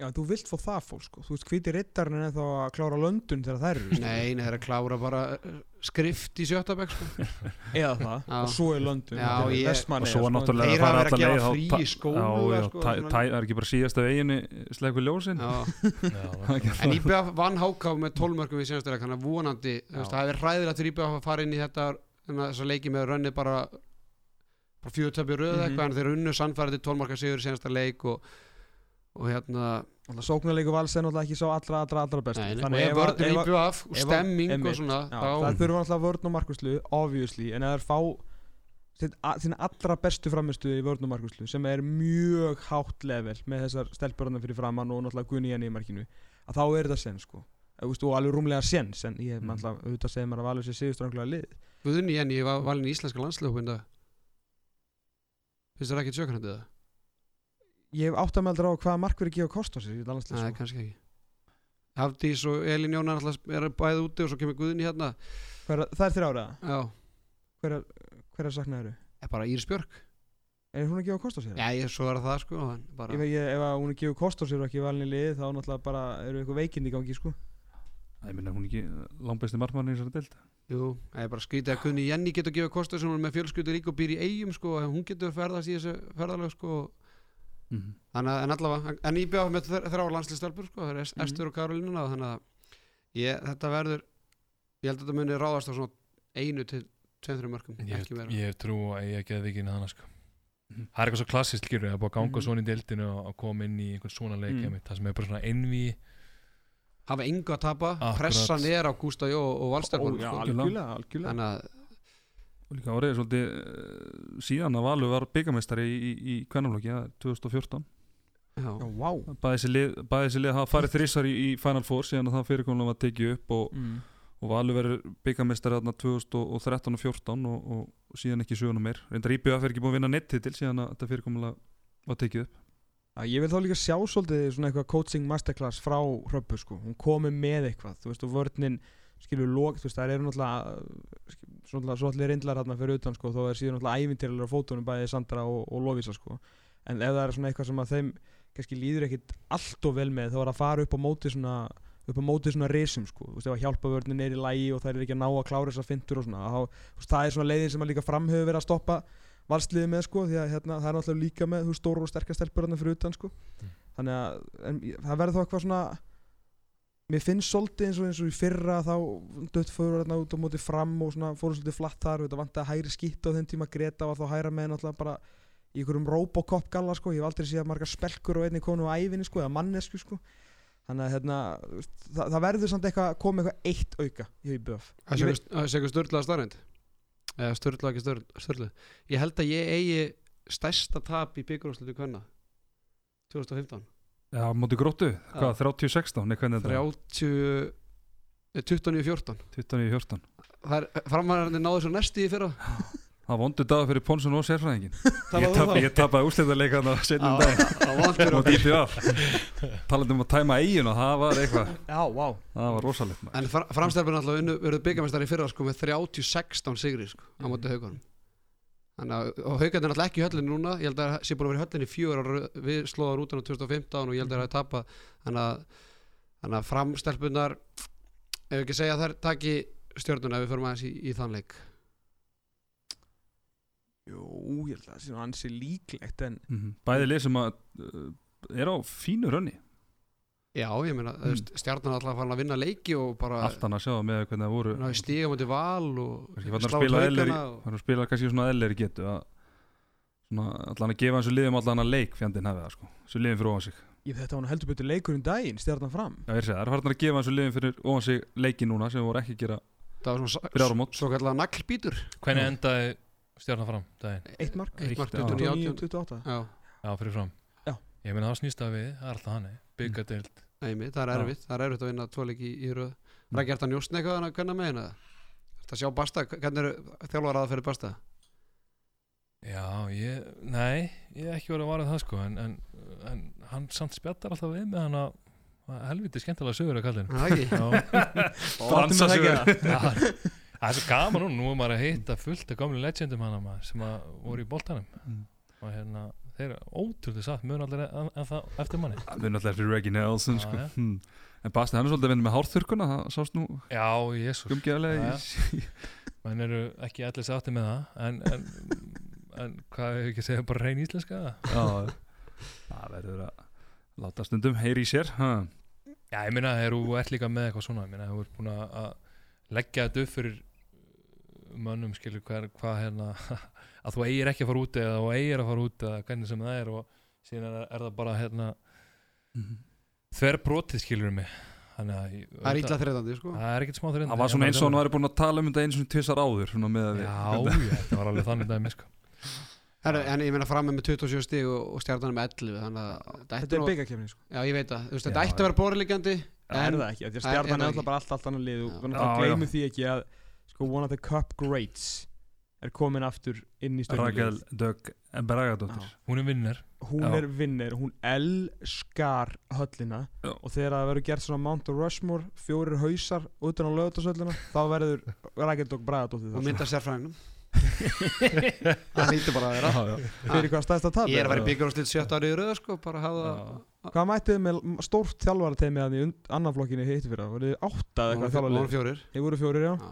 Já, þú vilt fá það fólk, sko. Þú veist, hvíti rittarinn er þá að klára löndun þegar þær eru. nei, nei, það er að klára bara uh, skrift í sjötabæk sko. Eða það. Já. Og svo er löndun. Er og svo sko. náttúrulega Þeir að hafa fara verið að alla gefa leið frí í já, sko, það er ekki bara síðast af eiginu sleggur ljósin Já. já, en IBF vann háká með 12 mörgum í senast leik þannig að vonandi, það hefur hræðilegt fyrir IBF að fara inn í þetta þess að leiki með rönni bara bara fjögutöpi röð Mhm. eitthvað en þeir unnu sannfærið til 12 marka sigur í senasta leik og, og hérna sóknarleiku vals er náttúrulega ekki svo allra, allra, allra best. Nei, og ef vörður IBF og ef að- stemming og svona Já, þá, það þurfa alltaf vörn og markuslu, obviously, en það er fá sína allra bestu framistu í vörn og markuslu sem er mjög hátt level með þessar stelpurarnar fyrir framann og náttúrulega Gunni Jenny í markinu að þá er þetta sen sko og alveg rúmlega sen en ég hef Mm. alltaf auðvitað segið maður að valur sér sigurstranglega lið Guðni Jenny var valin í íslenska landslöfum finnst þér ekki sjökanandi það? ég hef átt að melda á hvaða mark verið gefa kost á í landslið Nei, sko. kannski ekki Hafdís og Elín Jónar er bæðið úti og svo kemur Guðni hérna Hver, það er þér áraða, Já, hver er, hver er saknað eru er bara Íris Björk er hún að gefa kost á sér? Já, ég svo er það sko Ef, að hún er gefið kost á sér og ekki valin í lið þá náttúrulega bara eru eitthvað veikindi í gangi sko. Það minna hún ekki langbæsti markmann í þessari deild Jú, það er bara skrítið að Guðni Jenny getur gefið kostu sem hún er með fjölskyldu líka og býr í eigum sko, en hún getur ferðast í þessu ferðalög sko, mm þannig að en allavega, en ég bjáði með þr- þrjá landslistölpur sko, það er Mhm. Estur og Karolínuna þannig að ég, þetta verður ég held að þetta muni ráðast á svona einu til tveim-þrjum mörgum ég, ég trú að ég geði ekki inn að hana sko. Mhm. það er eitthvað svo klassist skilur er búið að ganga Mhm. svona í deildinu og að koma inn í einhvern svona leik mm. það sem er bara svona einví hafa engu að tapa, Akkurat. pressan er á Gústa Jó og já, sko. algjörlega, algjörlega þannig að og líka árið svolítið eh, síðan að Valur var byggamestari í, í, í kvennaflokki, það er 2014 Já. Já, vá bæði þessi lið, lið hafa farið þrísar í, í Final Four síðan að það fyrirkomlega var tekið upp og, mm. og Valur verið byggamestari þarna 2013 og 14 og, og, síðan ekki söguna meir reyndar IBF er ekki búin að vinna nettitil síðan að þetta fyrirkomlega var tekið upp Já, Ég vil þá líka sjá svolítið svona eitthvað coaching masterclass frá Hröppu sko. hún komi með eitthvað þú veist og vörninn skilur lók þú veist það eru náttúrulega svona svolítið reyndlar hérna fyrir utan sko þó er síðan náttúrulega ævintýrlega á fótunum bæði Sandra og, og Lovisa sko. En ef það er svona eitthvað sem að þeim kannski líður ekkit allt of vel með þá er að fara upp á móti svona upp á móti svona risum sko, þú veist, ef að hjálpa vörnin er í lægi og það er ekki að ná að klára þessar fintur og svona, þá, það er svona leiðin sem að líka fram hefur verið að stoppa valsliði með sko, því að hérna, það er náttúrulega líka með þú stóru og sterkar stelpur hérna fyrir utan sko. Mm. þannig að en, það verður þá eitthvað svona mér finnst svolítið eins og eins og í fyrra þá dött fóru hérna út á móti fram og svona fóru svolítið flatt þar þetta vant að hægri skýtt á þeim tíma Greta var þá hægra með náttúrulega bara í einhverjum Robocop galla sko, ég hef aldrei séð margar spelkur og einni konu á ævinni sko, eða mannesku sko. Þannig að hérna, það, það verður samt eitthvað að koma eitthvað eitt auka í BF Það sé eitthvað störlaða starrend eða störla ekki störla ég held að ég eigi stærsta tap í byggjurúslutu kvenna. 2015 Já, móti gróttu, hvað, 30-16 nei, hvernig er þetta? 30 eh, 29-14 29-14 það er framarandi náðu svo næsti í fyrra Það var vondur dag fyrir Ponsun og sérfræðingin Ég, var tap, úrslitaðleika þannig að setjum dag og dýpi af Talandi um að tæma eigin og það var eitthvað. Já, vá. Það var rosalegt en framstælfin alltaf unnu, verið byggjamestari í fyrra sko, með 30-16 sigri sko, á móti haugunum Þannig að, haugarnir er alltaf ekki í höllinni núna, ég held að það sé búin að vera í höllinni í fjögur ára, við slóðum rútuna 2015 og ég held að það er að tapa. Þannig að, þannig að framstelpunar ef við ekki segja að þær taki stjórnuna ef við förum aðeins í, í þann leik Jú, ég held að það sé nú ansi líklegt en Mhm. Bæði lið sem að uh, er á fínu rönni. Já, ég meina, mm. stjarnan alltaf farin að vinna leiki og bara Allt hann að sjá með hvernig það voru. Stíga mútið val og fann slá og- Fann að spila kannski svona eðlir getu að svona allan að gefa þessu liðum allan að leik fjandinn hefði það sko. Þessu liðum fyrir ofan sig. Ég, þetta var nú heldur betur leikur um daginn, stjarnan fram. Já, ég er að segja, það er farin að gefa þessu liðum fyrir ofan sig leiki núna sem voru ekki að gera það var svona svo kallar naglbítur. Hvernig endaði stjarnan fram daginn? Eitt mark, eitt mark já. 29 29-28 Já, Já, fyrir fram. Já. Ég meina það snýst að við, það er alltaf hann Byggadeild einmitt, það er erfitt það er erfitt að vinna tvo leiki í, í röð. Rækki, ert að njóstna eitthvað að kunna með henni Þetta sjá Basta, hvernig er þjálfar að fyrir Basta? Já, ég, nei, ég hef ekki verið að vara það sko en, en, en hann samt spjattar alltaf við með hann að helviti skemmtilega sögur að Það ekki? Já, Dansa sig Já, það er svo gaman núna, nú er maður að hitta fullt af gamlu legendum hana maður sem að voru í boltanum Mm. og hérna, þeir eru ótrúlega satt mjög allir en, það eftir manni er náttúrulega fyrir Reggie Nelson sko. já. hmm. En Basti, hann er svolítið að vinna með hárþurkuna það sást nú í menn eru ekki allir sátti með það en, en, en hvað hefur ekki að segja bara reyn íslenska það verður að láta stundum heyri í sér ha. Já, ég þegar þú ert líka með eitthvað svona ég meina, þú ert búin að að leggja þetta upp fyrir mönnum, skilur, hvað, hvað hérna að þú eigir ekki að fara út eða þú eigir að fara út eða hvernig sem það er og síðan er, er það bara hérna þver brotið, skilur mig. Þannig að ég- Það er illa þreðandi, sko. Það er ekkert smá þeirinn Það var svona eins og hann væri búin að tala um þetta eins og tvisar áður svona með að Já, já, þetta var alveg þannig dæmi sko. Herru, En ég meina fram með 27 stig og, og stjarnan með 11 Þannig að þetta er nú byggakefni sko. Já, ég veit Já, þetta ætti að vera borðliggjandi Það er það ekki, að Það er- alltaf bara allt, allt annar lið og gleymum því ekki að one of the cup greats er komin aftur inn í Rakel stjórnulið Dögg Bragadóttir. Hún er vinner. Hún Já. er vinnir, hún elskar höllina Já. og þegar það verður gert svona Mount Rushmore fjórir hausar utan á lögutarsöllina þá verður Rakel Dögg Bragadóttir og þar. mynda sérfræðinum Það hýttu bara að vera. Já, já. fyrir hvað stæðst að tala Ég er að vera í byggjurúslit 7 ári í röð, sko Bara hafa hvað mættið með stórt þjálfarateimi að í annan flokkinni hitti fyrir það voruð þið átta eða eitthvað Voru þjálfarlið? Fjórir. Þið voru fjórir já. Já.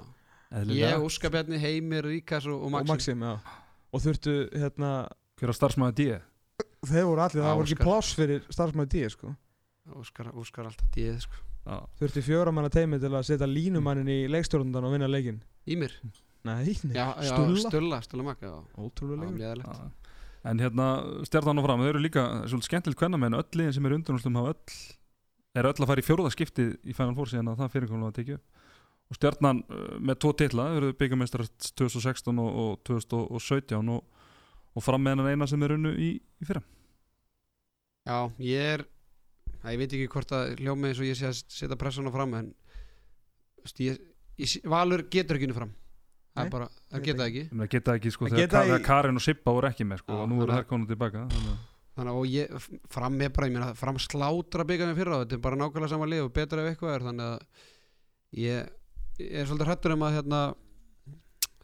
Eðlilega. Ég, Óskar Bjarni, Heimir, Ríkas og, og og Maxim. Maxim já. Og þurftu hérna Hver á starfsmæði D? þeir voru allir, það voru ekki pláss fyrir starfsmæði D sko. Óskar, Óskar alltaf díð, sko. Já. þurfti fjóramanna teimi til að setja línumannin í leikstjórnundan og vinna leikin Ímir nei, nei, Já, já, Stulla. Stulla, Stulla Magga Já, ótrúlega Já. En hérna, stjarnan og fram, þau eru líka svolítið skemmtilegt hvernig menn öll liðin sem eru undanústum hafa öll er öll að fara í fjórða skipti í Final Four síðan að það fyrirkomlega að tekja upp og stjarnan uh, með tvo titla, þau eru byggamestrar 2016 og, og 2017 og, og fram með hennan eina sem er unnu í, í fyrra. Já, ég er að ég veit ekki hvort að hljóma eins og ég sé að setja pressuna fram en veist, ég, ég, Valur getur ekki unni fram. Það er bara, það geta ekki. Það geta ekki sko þegar geta Ka- í- Karin og Sippa voru ekki með sko og nú eru þær konum tilbaka þannig að- þannig og ég, fram er bara, ég meina fram slátra byggja með fyrra, þetta er bara nákvæmlega sama lið og betra ef eitthvað er, þannig að ég, ég er svolítið hrættur um að hérna,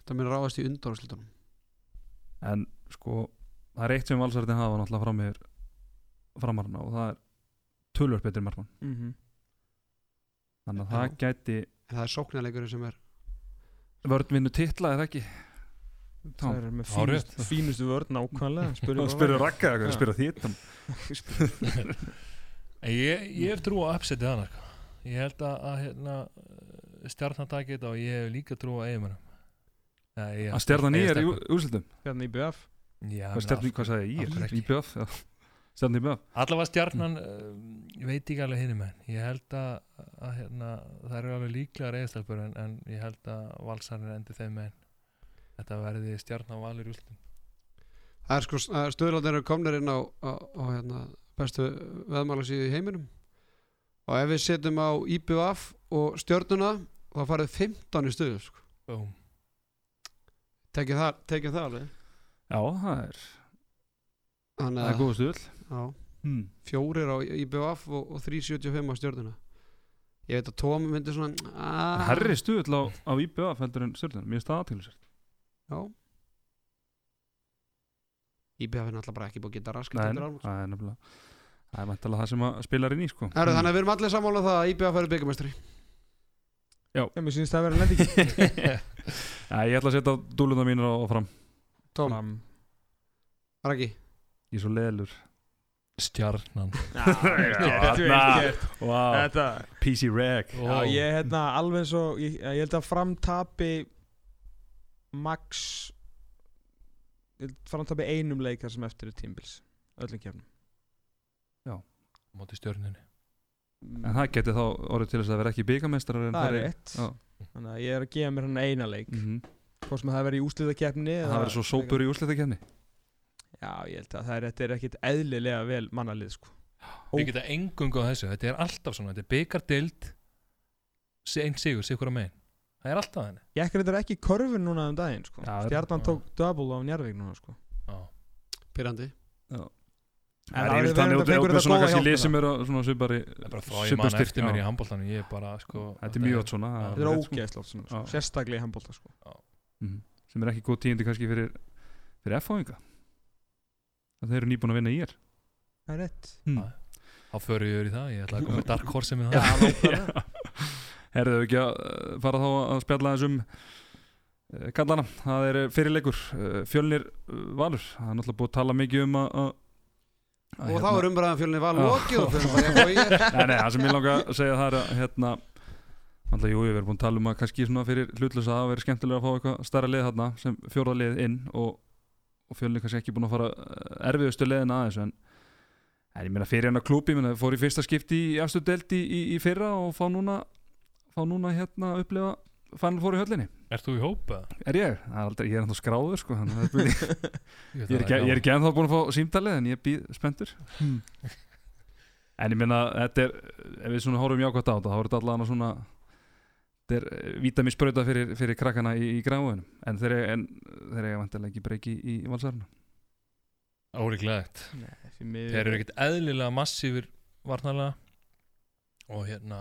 þetta mér ráðast í undanúrslitunum. En sko það er eitt sem valsarðin hafa náttúrulega fram með framarna og það er tölvöld betri markmann. Mhm. þannig að Já. það gæti en það er sóknarleikurinn sem er vörn vinnu titla eða ekki? Það er með fínust, fínustu vörð nákvæmlega spyrur rakka spyrur þitt ég, ég hef trú á upsetið hana sko. ég held að, að hérna, stjarnan taki þetta og ég hef líka trú á eiginmennum að stjarnan í er í úrslutum Hérna í BF Já, stjarnan, hvað sagði ég? Í? IBF, já. Stjarnan í BF allavega stjarnan uh, ég veit ekki alveg hinum en ég held að, að hérna, það eru alveg líklega reyðstelpur en, en ég held að valsarinn endi þeim með þetta verði stjarnan valur í úrslutum það er sko, stöðlarnir eru komnir inn á, á, á hérna, bestu veðmála síðu í heiminum. Og ef við setjum á IBF og stjörnuna þá farið 15 í stöðu sko. Boom. tekið það, það alveg. Já, það er, þannig það er að góð já, hmm. fjórir á IBF og, og 375 á stjörnuna. Ég veit að Tóm myndi svona ah, herri stuðl á, á IBF heldur en stjörnum mér er það aðtæklusert já. IBF er náttúrulega bara ekki búið að geta raskat Nei, álmur það er nefnilega það er vantilega það sem að spilar inn í sko. Heru, þannig að við erum allir sammála um það að IBF verður byggamestri Já, mér syns það að vera lendi Já, ég ætla að setja dúluna á, á fram. Tóm, Fram. Raggi. Ég er svo leðlur stjarnan. Já, gert. wow. Þetta. PC Reg Já, ég er hérna alveg svo ég, ég held að framtapi max ég held framtapi einum leikar sem eftir er tímbils öllum kefnum móti stjörnunni En það geti þá orðið til þess að vera ekki byggamestrar það er rétt Já. þannig að ég er að gefa mér hann eina leik mm -hmm. hvort sem það verið í úslitakeppni Það verður svo sópur í úrslitakefni já, ég held að það er, þetta er ekkit eðlilega vel mannalið sko. við geta engungu á þessu, þetta er alltaf svona þetta er byggardild einn sigur, sigur á megin það er alltaf henni ég ekkert þetta ekki í körfun núna um daginn sko. Já, stjarnan já. tók double á Njarvík núna sko. Pyrrandi Það það er er yfirleitt þannig út þetta svona kannski lið sem eru á svona svipari það er styrk, eftir mér í handbóltanum ég er bara sko Þetta er mjög átt svona það þetta er er ógeðslátt svona, sérstaklega í handbólta sko. Mhm. sem er ekki góð tíðindi kannski fyrir fyrir F-fáinga þeir eru nýbúin að vinna í er það er rétt. Hmm. þá förum við yfir í það, ég ætla að koma með Dark Horse með já, það. Herðu ekki að uh, fara þá að spjalla þessum uh, kallana, það er fyrirleikur uh, fjölnir Valur. Það er náttúrulega búið að tala mikið um að Og þá er umræðan fjölunni val Já. lokið og fyrir bara eitthvað ég er Nei, nei, það sem ég langa að segja það er að hérna Alltaf, jú, við erum búin að tala um að kannski svona fyrir hlutlösa að það veri skemmtilega að fá eitthvað stærra lið þarna sem fjórða lið inn og, og fjölni kannski ekki búin að fara eh, erfiðustu liðin aðeins en, ég meina fyrir hennar ég meina fór í fyrsta skipti í afstu delt í, í, í fyrra og fá núna fá núna hérna að upplifa fann fór í höllinni. Ert þú í hópa? Er ég? Er aldrei, ég er ennþá skráður sko, er ég er ekki, ég er ekki ennþá búin að fá símtalið en ég býð spenntur. En ég meina þetta er ef við svona horfum jákvæmt á þetta þá er þetta allavega svona þetta er vítaminsbrauta fyrir, fyrir krakkana í, í gráðunum en þeir eiga, en, þeir eiga vantilega ekki breyki í, í því miður- Þeir eru ekkert eðlilega massífur varnarlega. Og hérna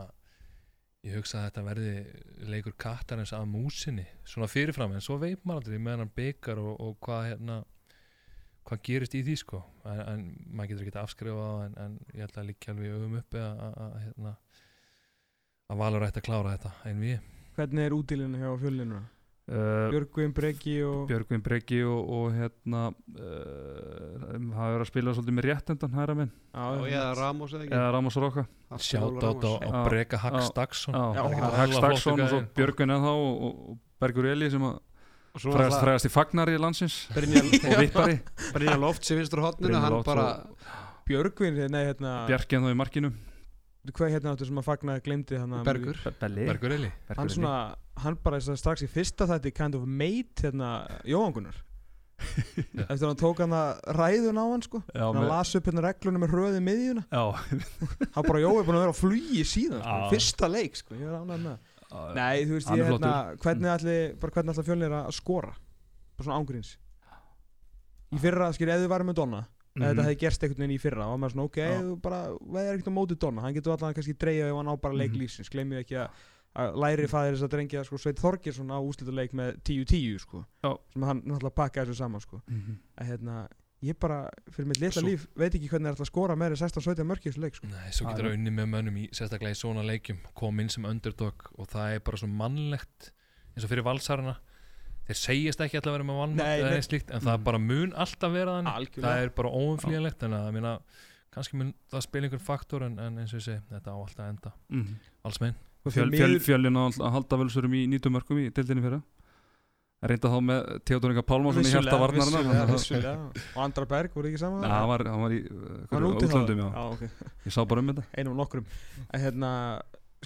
ég hugsa að þetta verði leikur kattarins af músinni svona fyrirfram en svo veit maður aldrei með hann byggar og, og hvað hérna hvað gerist í því sko. En, en maður getur ekki afskrifa það en, en ég held að líka alveg öfum uppi að, að, að, hérna, að Valur ætti að klára þetta en við hvernig er útílinu hjá fjölninu uh, Björgvin Breki og Björgvin Breki og, og hérna uh, hafa verið að spila svolítið með réttendan hæra minn. Og ég er Ramos eða ekki? Eða Ramos Hafstein sjátt á, Ramos. á Hax Hella Dagsson og svo. Björgvin eða og, og Bergur Eli sem að fræðast, fræðast í fagnari landsins Brynjar og vippari. Brynjar Loft sem vinstur bara Björgvin, nei hérna Bjarki en þá í markinu hvað hérna áttu sem að fagna glemdi hann Bergur. Bergur Eli. Hann svona, hann bara þess að strax í fyrsta þetta kind of mate hérna Jóhann Gunnar eftir að hann tók hann að ræðun á hann sko. Já, hann með, las upp hérna reglunum með röði miðjuna. Já, hann bara Jói er búin að vera á flugi síðan sko. Fyrsta leik sko, ég er ánægð með það. Nei, þú veist, ég er hérna, hvernig ætli bara hvernig ætla fjölnir að skora? Bara svona ángríns í fyrra, skil, ef þið varum með Donna mm Mhm. þetta hefði gerst einhvern veginn í fyrra og maður svona, ok, þú bara veðir ekkert á móti Donna, hann getur allan kannski dreigja ef hann á bara leik Mhm. lífsins, gleymið ekki að, að læri fæðir þess að drengja sko, Sveit Þorgjesson á úslituleik með 10-10 sko, Já. sem hann náttúrulega pakkaði þessu saman sko, Mhm. að hérna ég bara, fyrir mitt litla Svo- líf, veit ekki hvernig það er að skora meiri 16-17 mörki í þessu leik sko. Nei, svo getur það unni með mönnum í sérstaklega í svona leikjum kom inn sem underdog og það er bara svo mannlegt eins og fyrir valsarana þeir segjast ekki alltaf að vera með vannmátt eða neitt slíkt en það Mm. bara mun alltaf vera þannig. Algjörlega. það er bara óumflýjanlegt en að minna, kannski mun það spila einhvern faktor en, en eins og ég segi, þetta á alltaf enda. Mhm. alls megin. Og Fjöl, fjöl, fjölin á að halda völsurum í 90 mörgum í deildinni fyrra. Reynda þá með Theodor Inga Pálmarsson í hjarta varnarna og Andra Berg voru ekki saman? Nei, hann var, hann var í uh, útlöndum, já. Já, ok. Ég sá bara um þetta. Einum nokkrum. En hérna,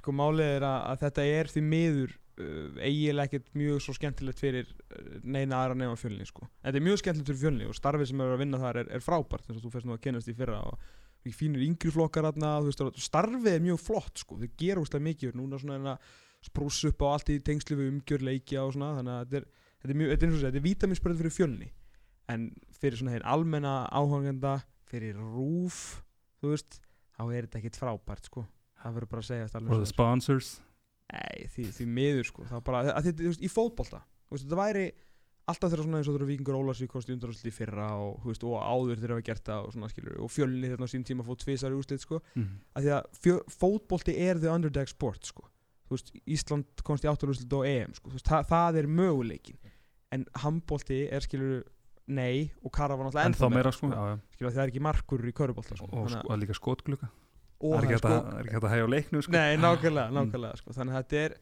sko málið er að, að þetta er því miður eiginlega ekkert mjög svo skemmtilegt fyrir uh, neina aðra nefn fjölni sko. þetta er mjög skemmtilegt fyrir fjölni og starfið sem er að vinna þar er, er frábært þess að þú fyrst nú að kennast í fyrra og við fínir yngri flokkar og starfið er mjög flott sko, þau gera úrslega mikið núna svona en að sprúsa upp á allt í tengslu við umgjör leikja og svona þannig að þetta er, þetta er mjög, þetta er, eins og segja, þetta er vítaminspörð fyrir fjölni. En fyrir svona þeir almenna áhangenda fyrir rúf þú veist, þá er þetta ekkert frábært sko, það verður bara að segja þetta alveg Og the sponsors Nei, því, því miður sko. Það bara, að þetta, þú veist, í fótbolta þú veist, þetta væri alltaf þeirra svona eins og þeirra vikingur Ólarsvík kosti undanúrslit í fyrra og, þú veist, og áður þeirra hafa gert það og svona skilur og fjölni þeirra á sín tíma fótt tvisar í úrslit sko. Mhm. að því að fjö, fótbolti er the underdog sport sko. Þú veist, Ísland komst í áttalúrslit á EM sko, þú veist, það, það er möguleikin en handbolti er skilur nei og Kara var náttúrulega En þá ennþá meira sko. já, já. skilur það er ekki markur í körubolta sko. Og, og, Sko, Það er það ekki er hægt að- það er ekki hægt að hægja á leiknu sko. Nei, nákvæmlega, Mm. nákvæmlega sko. Þannig að þetta er,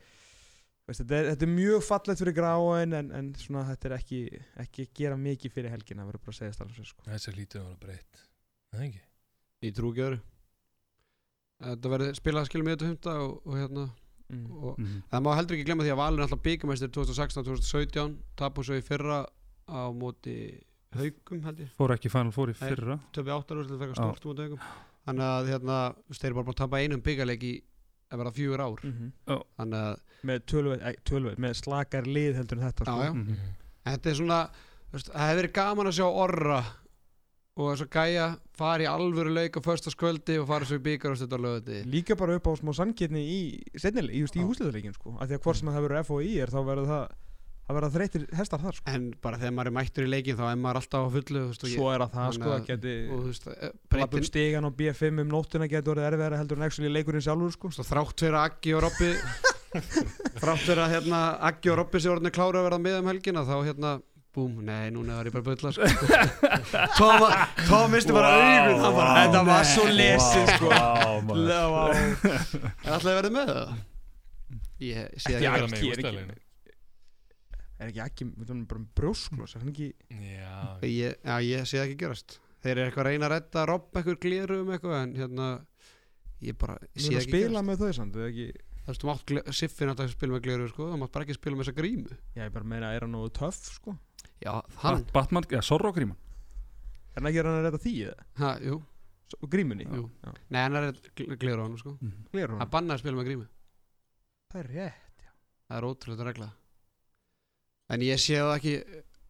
veist, þetta er Þetta er mjög fallegt fyrir gráin en, en svona, þetta er ekki, ekki gera mikið fyrir helgin Það verður bara að segja staflega sko. þessi lítið að vera breytt það ekki Ég trú ekki öðru Þetta verður spilað skilum í þetta humta og, og hérna mm. og Mhm. það má heldur ekki glemma því að Valur er alltaf byggjumæstir 2016-2017 tapu svo í fyrra á móti haugum held ég Fór ekki Final Four í fyrra Já. þannig að hérna þeir eru bara búin að tapa einum byggjarleik í að vera fjögur ár Mm þannig að Með tölvöld, tölvöld, með slakar lið heldur en þetta Já, sko. já. Mhm. þetta er svona það hefur verið gaman að sjá orra og þess að gæja fara í alvöru leik á förstaskvöldi og fara svo í byggar og stundar lögði Líka bara upp á smá sangirni í í, í Já. úsliðarleikin sko. Af því að hvort sem það verður FOI er þá verður það það verða þreytir hestar þar sko. en bara þegar maður er mættur í leikin þá er maður alltaf á fullu þú veist, og, Svo er það það sko, að- það geti og þú veist, eh, B5 um nóttina getur orðið erfiðara heldur en actually leikurinn sjálfur sko. Svo þrátt fyrir að Aggi og Robby þrátt fyrir að hérna, Aggi og Robby sé orðinni klára að verða með um helgina þá hérna, búm, nei, núna var ég bara bölla sko. Tom, misti bara augun hann bara, Þetta var svo lesið sko. Er alltaf að verða með það? Ég sé Ekki ekki Aggi, vera með í er ekki ekki við erum bara um brjósklos Er hann ekki já, ég, Já, ég sé það ekki gerast. Þeir eru eitthvað að reyna að redda að robba eitthvað gleru um eitthvað en hérna ég bara ég Við sé erum að það ekki spila gerast. með þau samt eða ekki? Þú veist, þú mátt gle- Siffin átt að spila með gleru sko, þú mátt bara ekki spila með þessa grímu. Já, ég bara meina, er hann nógu töff sko? Já, hann, Bat- Batman, já, Sorro Gríman. Er hann ekki að hann að redda því eða? Ha, jú, Svo- Grímunni? Jú. Já. Nei, hann er hann sko. Það hann bannaði að spila með grímu. Það er rétt Það er ótrúlega regla En ég sé það ekki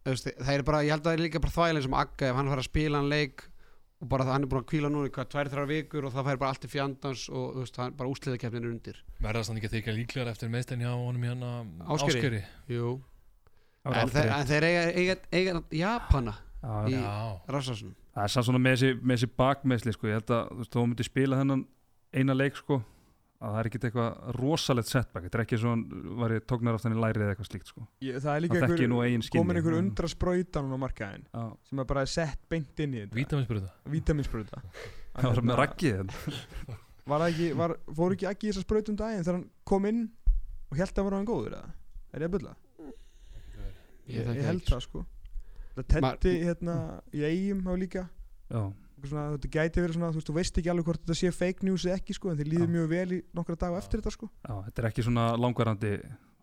veist, Það er bara, ég held að það er líka bara þvæglega sem Agga ef hann fara að spila hann leik og bara það hann er búin að kvíla núna í hvað, tvær, þrjár vikur og það fær bara allt í fjandans og þú veist, hann, bara úsliðakefnin er undir. Verðast hann ekki að þykja líklegar eftir meðstæðin hjá honum hérna Ásgeiri. Ásgeiri? Jú, Það en, allt þeir, en þeir eiga, eiga, eiga Japana Já, í- Rassarsson Það er samt svona með þessi, með þessi bakmeðsli sko. ég held að þú veist, þó þú myndir spila þennan eina leik sko, að það er ekkit eitthvað rosalegt setback, þetta er ekki svona var ég tóknar aftan í lærið eða eitthvað slíkt sko. ég, Það er líka Það einhver Komin einhver undra sprautan á markaðin Já, Sem er bara sett beint inn í þetta. Vítaminsbröða Vítaminsprauta það var með raggið hérna. Var ekki, var, fór ekki ekki í þessa sprautum daginn Þegar hann kom inn og held að vera hann góður eða? Er ég að bylla? Ég Ég, held ekki, það sko. Það tetti hérna í eigum hafa líka. Já, svona, þetta gæti verið svona, þú veist, þú veist ekki alveg hvort þetta sé fake news eða ekki sko, en þið líður mjög vel í nokkra daga eftir þetta sko. já, þetta er ekki svona langvarandi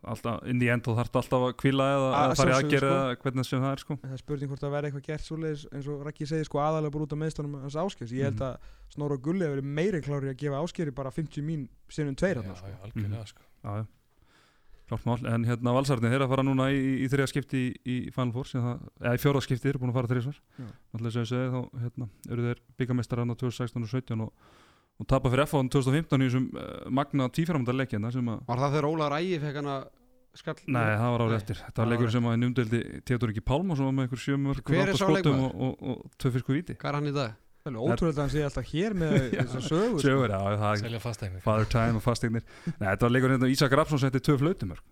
alltaf, inn í end og þarf alltaf að kvíla eða, Að fara í aðgerð sko. eða hvernig sem það er sko En það er spurning hvort það verði eitthvað gert svoleiðis eins og Raggi segir sko aðalega bara út af meðstunum hans áskers ég held Mhm. að Snorra og Gulli hefur verið meiri klári að gefa áskeri bara 50 mín sinnum tveir þarna, sko. já, algjörlega sko já, já. Klárt mál, en hérna valsarni þeir að fara núna í, í, þriða skipti í, í Final Four eða í fjóra skipti, þeir eru búin að fara þrísvar Já. náttúrulega sem ég segi þá hérna, eru þeir á 2016 og 17 og, og tapa fyrir F á 2015 í þessum uh, magna tíframönda leikina sem að Var það þegar Óla Rægi fekk hana skall? Nei, það var árið eftir. Þetta var leikur sem að numdeldi Teodor ekki Pálma sem var með einhver er leikmaður? og, og, og tvö fiskur víti. Hvað er hann í dag? Það er ótrúlega að hann sé alltaf hér með þessar sögur sko. Sjögur, já, það er Selja fasteignir father time og fasteignir. Nei, þetta var leikur hérna Ísak Rapsson setti tvö flautumörk.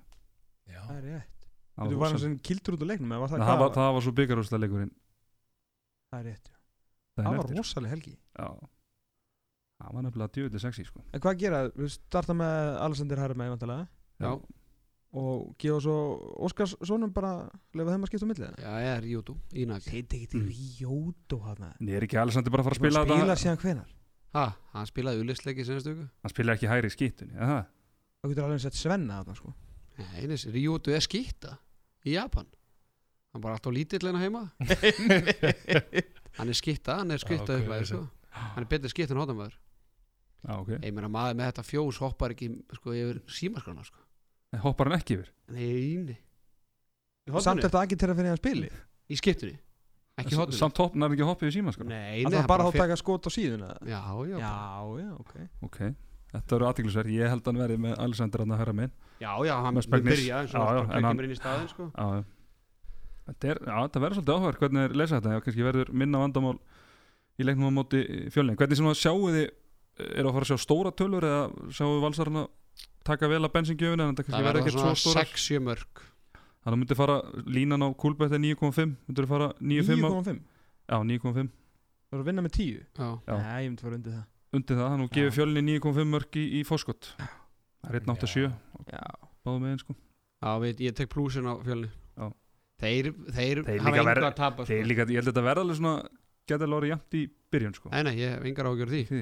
Já, Það er rétt Þú var hann sem kildur út á leiknum eða var það hvað? það var, það var svo byggarúslega leikurinn. Það er rétt já. Það var rosalega helgi Já. Það var nefnilega djúvöldi sexy, sko. En hvað gera? Við starta með Alexander Herrmann vantilega Já, og gefa svo Óskarssonum bara lefa þeim að skipta á millið já, ég er Jútu, Ínaki Þetta ekki til Ríótó hann Ég er ekki Alessandri bara að fara að spila Spila þetta. síðan hvenar Ha, hann spilaði ulisleiki senast viku Hann spila ekki hæri í skýttunni, eða það? Það getur alveg sett Svenna þarna sko Nei, eins, Ríótu er skýtta í Japan Hann er bara alltaf lítill en heima Hann er skýtta, hann er skýtta ok, upp að þessi. sko. Hann er betur skýtt en hóttamæður Já, ok. Ég meina maður með þetta fjós hoppar ekki sko, yfir símaskrana sko. Nei, Hoppar hann ekki yfir? Nei, nei Samt eftir að ekki til að finna hann spili Í skiptunni Ekki hóttunni Samt hopp, hann er ekki hoppið í síma, sko. Nei, Það nei, var bara að taka skot á síðuna Já, já, Já, bara- já, ok Ok. Þetta eru aðtiklisverð. Ég held að hann verði með Alessandri að herra minn. já, já, hann byrja eins og hann- kemur inn í staðin sko. Já, já. Þetta, er, verður svolítið áhverð hvernig er leysa þetta, já, kannski verður minna vandamál í leiknum á móti fjölning. Hvernig svona sjáu þið, er að fara að sjá stóra tölur eða sjáu að taka vel að bensingjöfuna en Það verður verður ekkert svo svona stóra. 6-7 mörg Þannig að myndi fara línan á kúlbætti 9,5, myndir fara 9,5 á, 9,5 já, 9,5 Það er að vinna með 10 Já, Já. Nei, ég myndi fara undir það undir það, þannig að gefið fjölni 9,5 mörg í, í fórskott. Það er 1,87 Já báðum megin sko. já veit, ég tek plúsin á fjölni Já. Þeir, þeir, Þeir hafa verð- að tapa sko. Þeir líka, ég held að þetta verða alveg svona, geta alveg orðið jæmt í byrjun sko. Nei, nei, ég hef engar ágjör því Því.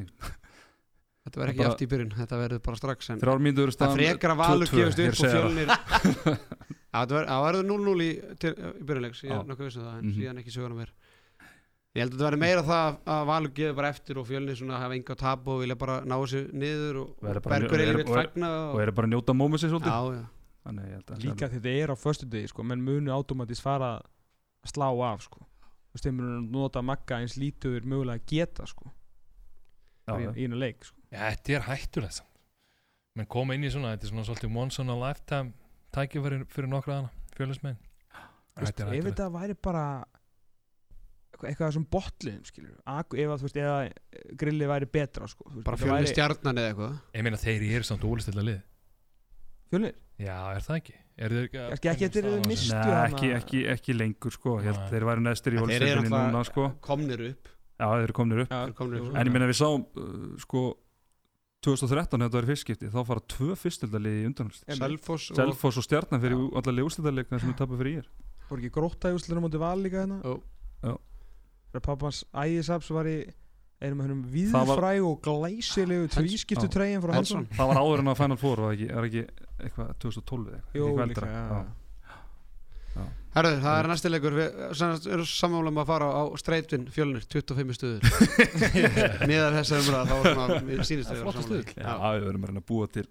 Þetta verður ekki bara- eftir í byrjun, þetta verður bara strax en Þrjár mínútur Það staðan frekar að valur 2-2, gefist upp og fjölnir það verður- það verður 0-0 í, í byrjunleiks Ég er nokkuð vissum það, en Mhm. síðan ekki söguna mér Ég held að þetta verður meira það að valur gefur bara eftir og fjölnir svona hafa enga tap og vilja bara ná þessu niður og, og Bergur og eða og er- fagna og eru bara að njóta svolítið. Ég held að Líka þetta er á föstu degi sko Menn munu automatist fara að slá af sko. Þú veist, þeir munu nota magga eins lítuður mögulega Já, þetta er hættulegt samt. Menn koma inn í svona, þetta er svona svolítið once in a lifetime tækifæri fyrir nokkra hana fjölusmenn er ef þetta væri bara eitthvað, sem botliðum skilur Ak ef að þú veist eða eh, grillið væri betra sko veist, Bara væri- stjarnan eða eitthvað? Ég meina þeir eru samt ólistilla lið Fjölnir? Já, er það ekki? Er þeir ekki Ekki- ekki misst- þessu? Mistu Nei, hana- ekki, ekki, ekki lengur sko. Held þeir væri næstir í Þeir hólsveldinni núna sko. komnir upp. Já, þeir eru komnir upp. Já, Þeir komnir upp. En ég meina við sáum uh, sko 2013 þetta var í fyrstskipti þá fara tvö fyrstildalið í undanhúst Selfoss og Selfoss og Stjarnan fyrir allavega úrstildalið sem við tapum fyrir ég voru ekki gróta í úslurum átti val líka hérna Jó. Já. Pappans ægisaps var í einum af hennum Það var- víðfræg og glæsilegu tvískiptu treyjum frá Hansson. Það var áður en að Final Four var ekki, er ekki eitthvað 2012 eða eitthvað eitthvað líka, eldra. Já. Herðu, það er næsti leikur Við erum sammála um að fara á streitvinn fjölnir 25 stuður Miðar þessa umræða þá var svona Mér sýnist við Flottur stuðull. Já, við verðum að reyna að búa til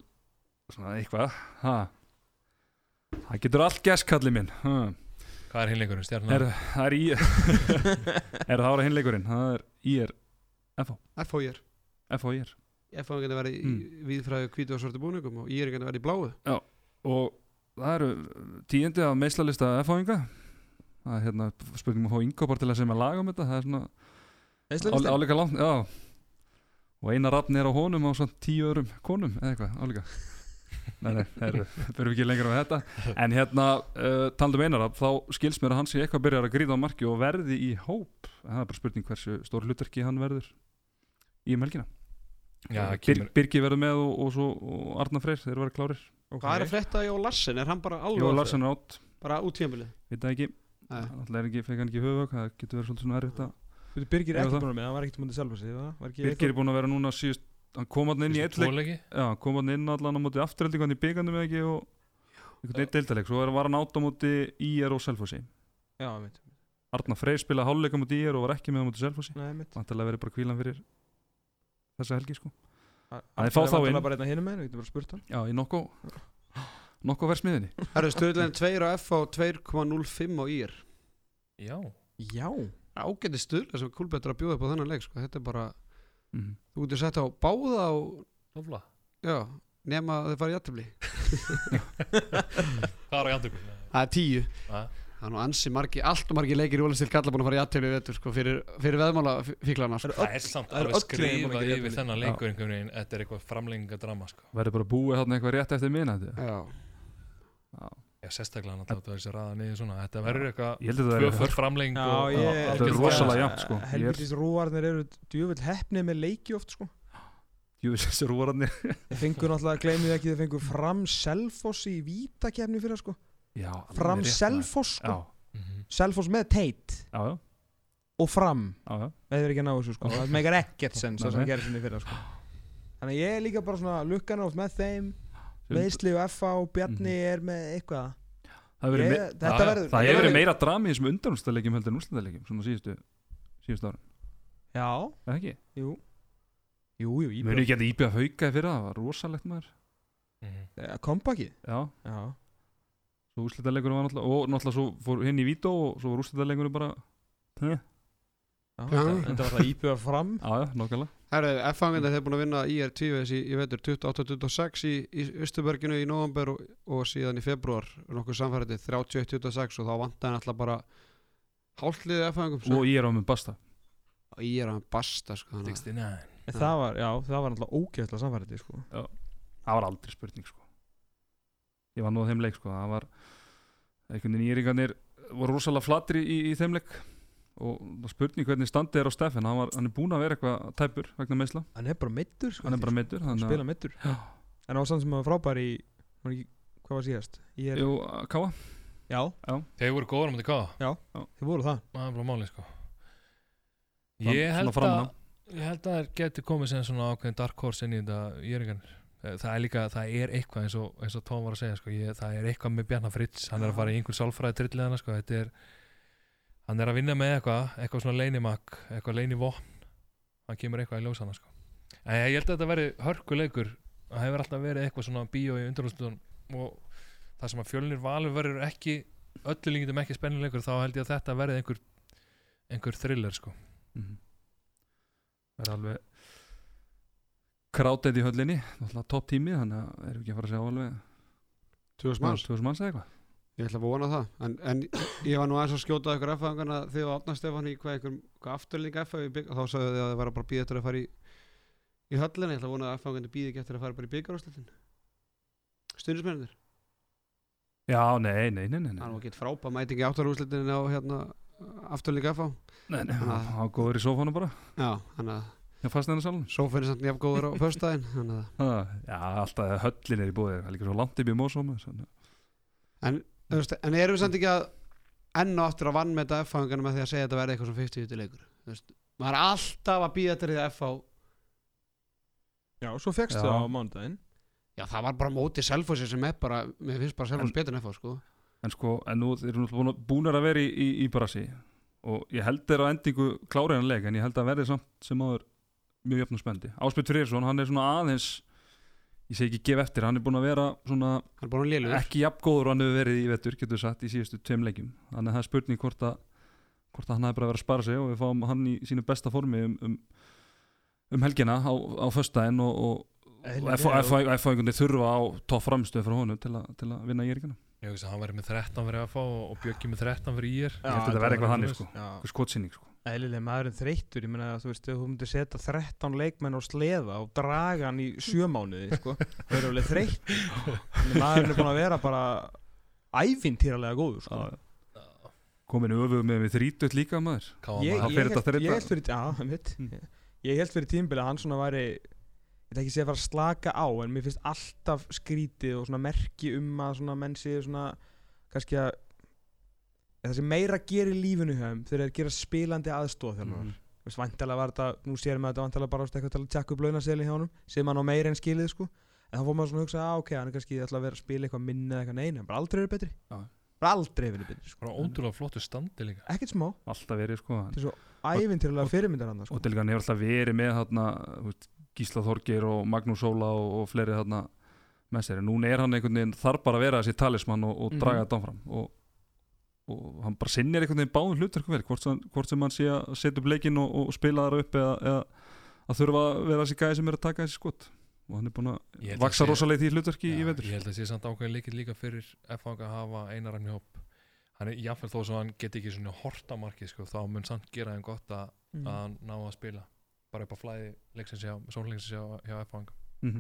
svona eitthvað ha. Það getur allt gæst kallið minn ha. Hvað er hinleikurinn? Stjarnan? er, Það er í Er það ára hinleikurinn Það er IR F.O.I.R. FHIR F.O.I.R. getur verið í Mm. viðfræðu hvítu og svartu búningum og I.R. getur verið í bláu og það eru tíundi af meislalista F-fáinga það er hérna spurningum að fá yngopar til að sem að laga um þetta. Það er svona áleika langt já. og eina rafn er á honum á svona tíu öðrum konum eða eitthvað áleika nei, nei, það fyrir ekki lengra á þetta. En hérna, uh, talandi um einar rafn þá skils mér að hann sé eitthvað byrjar að gríða á marki og verði í hóp. Það er bara spurning hversu stór hlutverki hann verður í um kemur Birgi verður með og, og, svo, og Arna Freyr þeir verður klárir. Hvað er að frétta Jó Larsen? Er hann bara alveg Jó Larsen er átt? Bara út tímabilið? veit það ekki. Nei. Alltaf er ekki, fekk hann ekki höfuvögg, það getur verið svolítið svona erfitt að Birgir er ekki það- búin með, hann var ekkert mútið það ekki Birgir er búin að vera núna síðust hann kom hann inn í eitt leik. Tvoleiki? já, kom hann inn allan á móti afturheldingu hann í byggandum eða ekki og veginn deildarleik, svo var hann átt á móti IR og Selfossi. Já, mitt Arnar Freyr spilaði háluleika mútið IR og var ekki með á móti Selfossi Nei, mitt Vantilega verið bara kvílan fyrir þessa helgi sko. Hann Nei, fá þá inn. bara einna hinum getum bara spurt hann. Já, í nokko. Nokko versmiðinni Herru, stöðlega 2 á F og 2,05 á IR Já, Já. Ágæti stöðlega sem Kulbetur að bjóða upp á þennan leik sko. Þetta er bara, mm. þú getur sett á báða og, lofla já, nema að þið farið jættibli Hvað er á jandöku? Það er tíu. Ja. Það er nú ansi margi, allt og margi leikir í Ólastil Kalla búin að fara í jættibli vetur sko, fyrir, fyrir veðmála fíklana sko. Það er samt að skrifað gera yfir þennan leikur einhvern veginn Þetta er eitthvað framlengingadrama sko. Verður bara búið þarna eitthvað rétt eftir minna Já, Já, sérstaklega hann að þessi raða niður svona. Þetta verður eitthvað tvöföld framleng Já, og ég þetta er algjört rosalega jafnt, sko. Ég er- Helvitis rúarnir eru djúvill hefnið með leiki oft sko. Jú, þessi rúararnir Þeir fengur náttúrulega, fengur fram Selfoss sko. Já, alveg rétt, Selfoss með teit Já, já, og fram. Já, já. Eða þeir ekki að ná þessu sko. Það meikar ekkert sens það sem nei. gerir sinni fyrir sko. Þannig að ég er líka bara svona lukkan oft með þeim. Meðsli og FA og Bjarni er með eitthvað. Það hefur verið me- þetta Já, já. verður það þetta hefur verið verður- meira drami í þessum undanúrstalegjum heldur en úrstalegjum svona síðustu, síðustu ára já, Það ekki? jú. Jú, jú, íbjöð ekki að íbjöða hauka fyrir það, það var rosalegt maður. Mhm. kompakið Já, já, svo úrslitaleikurinn var náttúrulega og náttúrulega svo fór hinn í vító og svo var úrslitaleikurinn bara Já, já, Já. þetta var það íbjöð fram. Já, nokkala Herru, F-fangandi þeir búin að vinna IR tvívegis í, í vetur 28-26 í, í Östuberginu í november og, og síðan í februar nokkuð samfærið 31-26 og þá vantaði alltaf bara hálfliðið F-fangum og ég er á með basta. Og IR að basta sko, þannig að- 69 En það var, já, það var náttúrulega ógeðslega samfærið sko. Það var aldrei spurning sko ég var nú á þeim leik sko. Það var einhvern veginn íringarnir voru rosalega flatri í, í þeim leik. Og spurning hvernig standið er á Steffen hann, var, hann er búinn að vera eitthvað tæpur vegna meðsla hann er bara meittur sko, hann er bara meittur hann spila meittur Já. en var sann sem var frábær í var ekki, hvað var síðast? Ég er, Jú, Káa já, Þeir voru góður á mútið hvað þið voru það. Það er bara máli sko. Ég held að á. Ég held að það geti komið sem svona ákveðin dark horse inn í þetta Jörgenir Það er líka, það er eitthvað eins og, eins og Tom var að segja sko, ég, það er eitthvað með Bjarnar Fritz. Hann er að fara í einhver sálfræði trilliðana sko, þetta er, hann er að vinna með eitthvað eitthvað svona leinimak, eitthvað leinivopn hann kemur eitthvað í ljósana sko. en ég held að þetta veri hörkuleikur. Það hefur alltaf verið eitthvað svona bíó í undanúslutunum og það sem að fjölnir valur verður ekki öllu líkitum ekki spennileikur þá held ég að þetta verði einhver einhver thriller sko. Er alveg krátið í höllinni náttúrulega topp tími þannig að erum við ekki að fara að sjá alveg 2000 manns, 2000 manns eða eitthvað. Ég ætla að vona það en, en ég var nú aðeins að skjóta ykkur F-fangana þegar Átna Stefán í hvað hvað afturling F og þá sagði þið að það var bara býð eftir að fara í í höllina, ég ætla að vona að F-fangandi býð ekki eftir að fara bara í byggarúslitin stundismennir, já, nei, nei, nei, nei, það var ekki frábæð mætingi áttarúslitin á hérna afturling F nei, nei Þannig að- hann var góður í sófánu bara. Já, þannig að ég fast hennar salun sófinn er samt nefn góður á að já, alltaf höllin er í búið það er líka svo langt upp í mósóma En, en erum við samt ekki að enn og aftur að vann með þetta F-fangana með því að segja að þetta verði eitthvað svona 50-50 leikur? Maður er alltaf að býða þetta því að F-fá já, svo fegstu Já. það á mánudaginn. Já það var bara mótið Selfossi sem er bara mér finnst bara Selfoss En- betur en F-fá sko. En sko, en nú erum við búin, að vera í, í, í brasi og ég held þeir á endingu klárið hann leik en ég held að verði samt sem áður mjög jöfn og spendi Áspjöld Freyrsson, hann er svona aðeins ég segi ekki gef eftir, hann er búin að vera svona hann er bara lélugur ekki jafn góður og hann hefur verið í vetur getur sagt í síðustu tveim leikjum. Þannig að það er spurning hvort að hvort að hann hefði bara verið að spara sig og við fáum hann í sínu besta formi um, um, um helgina á, á föstudaginn og, og, og Eðlilega. FH einhvern veginn þurfa á topp framstöð frá honum til, að- til að vinna í erikana Ég veist að hann verið með 13 fyrir að fá og Bjöggi með 13 fyrir ír Ég held að þetta verði eitthvað þannig, sko. já, sko. eðlilega maðurinn þreyttur ég meina að þú veist, þú myndir setja 13 leikmenn á sleða og draga hann í sjömánuði sko, þau eru alveg þreytt Þannig maðurinn er búin að vera bara æfintýralega góður sko. komin öfuð með við þrítut líka maður ég, það held, þetta þreytta. ég held fyrir já, mitt, Mm. ég held fyrir tímbil að hann svona væri ég ætla ekki að segja að fara að slaka á en mér finnst alltaf skrítið og svona merki um að svona menn séu svona kannski að eða það sem meira gerir lífinu þeim þegar þeir gera spilandi aðstóð þjálfar Mhm. Þú veist, væntalega var þetta, nú séum við að þetta væntalega bara ást eitthvað til að tjekka upp launaseli hjá honum sem hann á meira en skilið sko. En þá fór maður svona að hugsa, að ok, hann er kannski ætla að vera að spila eitthvað minni eða eitthvað. Neina, bara aldrei verið betri. Já. bara aldrei verið betri, sko. bara ótrúlega flottu standi líka. Ekkert smá, alltaf verið sko. Þetta er svo ævintýrlega fyrirmyndar hann, sko. og Delgan hefur alltaf verið með þarna, þú veist, Gísla Þorgir og Magnús Óla og, og fleiri þarna með sér, en núna er hann einhvern veginn þarf bara að vera þessi talismann og, og draga þetta áfram. Og, og hann bara sinnir einhvern veginn báðum hlutverkum vel hvort, sem- hvort sem hann sé að setja upp leikinn og, og spila þar upp eða, eða að þurfa að vera þessi gæði sem er að taka þessi skot. Og hann er búin Ég að vaksa rosalega í því hlutverki í Já, vetur. ég held að sé samt ákveðin líkil líka fyrir F-fang að hafa einar hann í hóp hann er jáfnveg þó svo hann geti ekki svona horta markið sko, þá mun samt gera þeim gott að, Mm. að hann ná að spila bara upp á flæði leiksins hjá, sónleiksins hjá, hjá F-fang mm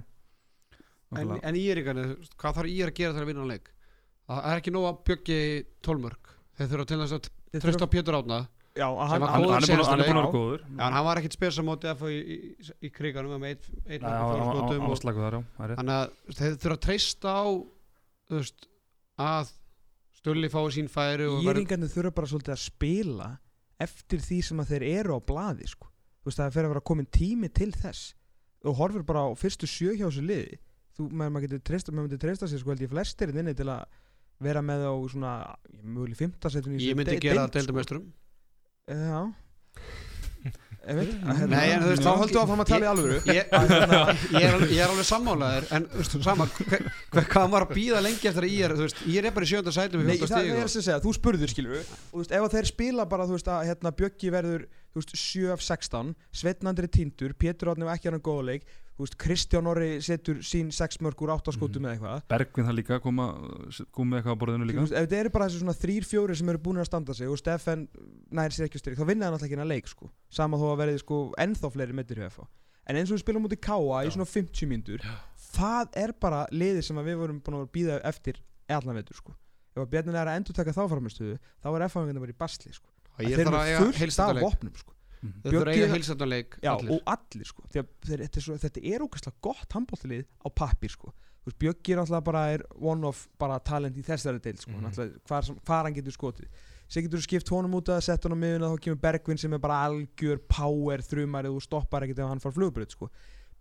En, en í Íringarni, hvað þarf Ír að gera til að vinna hann leik? Það er ekki nóg að bjöggi tólmörk Þeir þurfa til þess að á Pétur Átna já, að hann, hann, hann, er búin, að- hann er búin að síðasta vera góður. Já, en hann var ekkit spes á móti FH í, í, í kriganum með er rétt. Þannig að þeir þurfa að treysta á þú veist, að Stulli fái sín færi Íringarnir þurfa bara svolítið að spila eftir því sem að þeir eru á blaði sko. þú veist það fer að vera komin tími til þess. Og horfir bara á fyrstu sjö hjá þessu liði. Þú, maður, maður getur treysta, maður myndi treysta sér sko held ég flestir inni til að vera með á svona möguleg fymtasettun í Ég myndi de- gera það deildamesturum sko. Já. Ég veit að- Nei, en þú veist, þá höldum við að tala í alvöru. ég, ég, er, alveg- ég er alveg sammálaður en þú veist, sama, hver, hver, hvað var að býða lengi eftir að ég er, veist, ég er bara í sjönda sætum Nei, það er sem segja, þú spurður skilur og þú veist, ef að þeir spila bara, þú veist, að hérna, Bjöggi verður, þú veist, 7 af 16 Sveinn Andri Tindur, Pétur og ekki hann góðleik, Kristján Orri setur sín 6 mörg úr 8 skotum Mhm. eða eitthvað Bergvin það líka koma, koma með eitthvað á borðinu Þú líka veist, ef þetta eru bara þessi svona þrýr, fjóri sem eru búin að standa sig og Steffen nær sér ekki styrk, þá vinna hann alltaf ekki hennar leik sko. sama þó að verði sko ennþá fleiri meittir hjá FH en eins og við spilum út í Káa í svona 50 mínútur það er bara liðið sem að við vorum búin að býða eftir allan veitur sko. ef að Bjarnin er að endur taka þá framistuðu þá er FH bara í basli sko. ég þeir þarf eru að eiga fullt af vopnum sko. Þau þurfa að eiga allir. og allir sko. Að þetta, er svo, þetta er ógæslega gott handbóltilið á pappir sko. Bjöggi er alltaf bara er one of bara talent í þessari deil sko. Mm hvar, sem- hvar hann getur skotið. Sér getur þú skipt honum út að setja honum miðuna þá kemur Bergvin sem er bara algjör power þrjumarið og stoppar ekkert ef hann far flugbröð sko.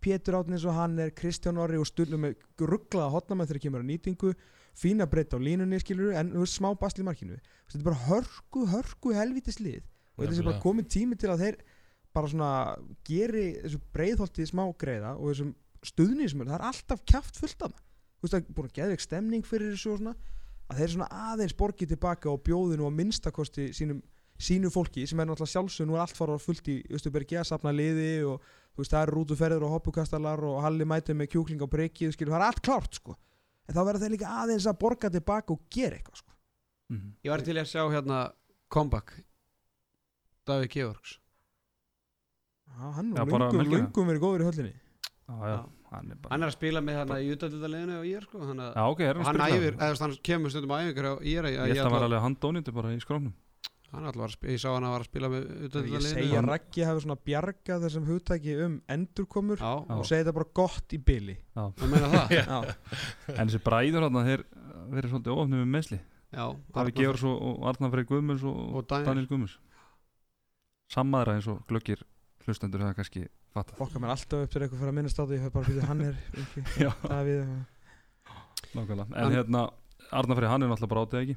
Pétur Átni eins og hann er Kristján Orri og stundum með rugglaða hotnamenn þegar kemur á nýtingu. Fína breytt á línunni skilur en smá basli í markinu. Þetta er bara hörku, hörku helvítis lið og þetta er bara komið tími til að þeir bara svona geri þessu breiðholti smá greiða og þessum stuðnismur, það er alltaf kjaft fullt af það þú veist það er búin að geða ekki stemning fyrir þessu og svona að þeir svona aðeins borgið tilbaka og bjóðu nú að minnstakosti sínum sínu fólki sem er náttúrulega sjálfsög nú er allt fara fullt í Östubergi að sapna liði og þú veist það eru rútuferður og hoppukastalar og Halli mætið með kjúkling á breykið skilur, það er allt klárt sko. En þá verður þeir líka aðeins að borga tilbaka og gera eitthvað sko. Mhm. ég var til að sjá hérna comeback Davíð Georgs. Já, hann Já, er bara lungum, melkina. lungum verið góður í höllinni. Já, já, hann er bara hann er að spila með hérna í utaldildaliðinu og ég er sko hann, Já, ok, er og hann hann að æfir, spila eða þú veist, hann kemur stundum á æfingar og ég er Ég held að hann var alveg handónýttu bara í skrónum hann alltaf var að spila, ég sá hann að var að spila með ég segja að Raggi hafi svona bjargað þessum hugtæki um endurkomur já, og segja þetta bara gott í byli og meina það? Já, En þessi bræður hann, þeir verið svolítið ofnum með meðsli já, Davi Arnar- Georgs og, og Arnar Freyr Guðmunds og, og Daniel, Daniel Guðmunds Sammaðra eins og glöggir hlustendur hefða kannski fattað fokkar mér alltaf upp til eitthvað fyrir að minnast á því ég hef bara fyrir hann er ekki, Já, Davíð nákvæmlega En hérna, Arnar Freyr, hann er náttúrulega bara átið ekki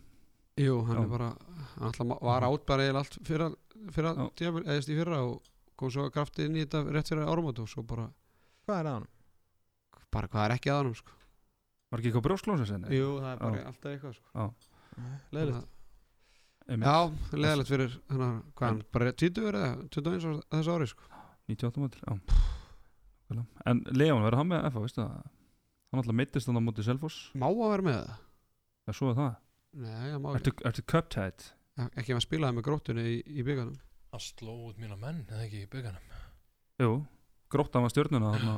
jú, hann Já. er bara hann alltaf var átt bara eða allt fyrra, fyrra Já. tímabil, eða í fyrra og kom svo kraftið inn í þetta rétt fyrir áramót og svo bara, Hvað er að hann? bara hvað er ekki að hann sko. Var ekki eitthvað brjósklósa senni? jú, það er bara Já. alltaf eitthvað sko. Leðilegt já, leðilegt fyrir hana, hvað hann, bara 20 eða 21 á þessu ári sko. 98 mótil, já. Nákvæmlega. En Leon, verður hann með FA, veistu það? Hann alltaf meittist hann á móti Selfoss. Má að vera með það? Já, svo er það. Nei, það má ekki. Ertu, ertu cup-tight? ekki hann spilaði með gróttunni í, í byggarnum Hann sló út mína menn, eða ekki í bygganum Jú, gróttan var stjörnuna þarna.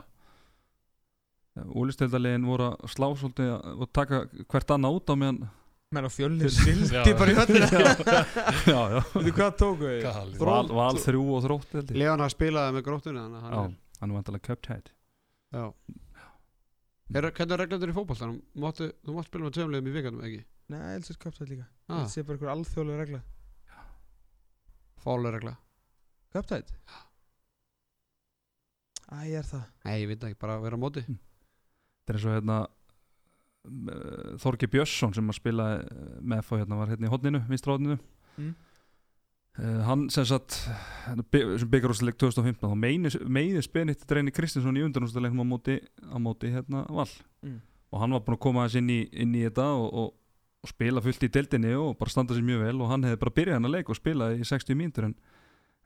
Úlisteldarlegin voru að slá svolítið og taka hvert annað út á meðan Menn á fjölnir Já. sildi bara í höllina. Já, já. Veitu hvað tóku? Galið. Val, val þrjú og þrótt ég. Leon har spilaði með gróttunni þannig að Já, hann hann er vantilega er já. Er, hvernig er reglandur í fótboltanum? Máttu, þú mátt spila með tveimlegum í vikanum, ekki? Nei, Elsins Köptætt líka. Ah, Þetta sé bara einhver alþjóðlega regla. Fálega regla. Köptætt? Æ, ég er það? Nei, ég veit ekki, bara vera á móti. Þetta er eins og hérna Þorgi Björnsson sem að spila með FH hérna var hérna í hodninu, vinstra hodninu Mm. uh, hann sem by- sem byggarúsleik 2015 þá meiðis- Benedikt Reyni Kristinsson í undanúsleiknum á móti, á móti hérna Val Mm. og hann var búinn að koma aðeins inn í, inn í þetta og, og, og spila fullt í deildinni og bara standa sér mjög vel og hann hefði bara byrjað hann að leik og spilaði í 60 mínútur en,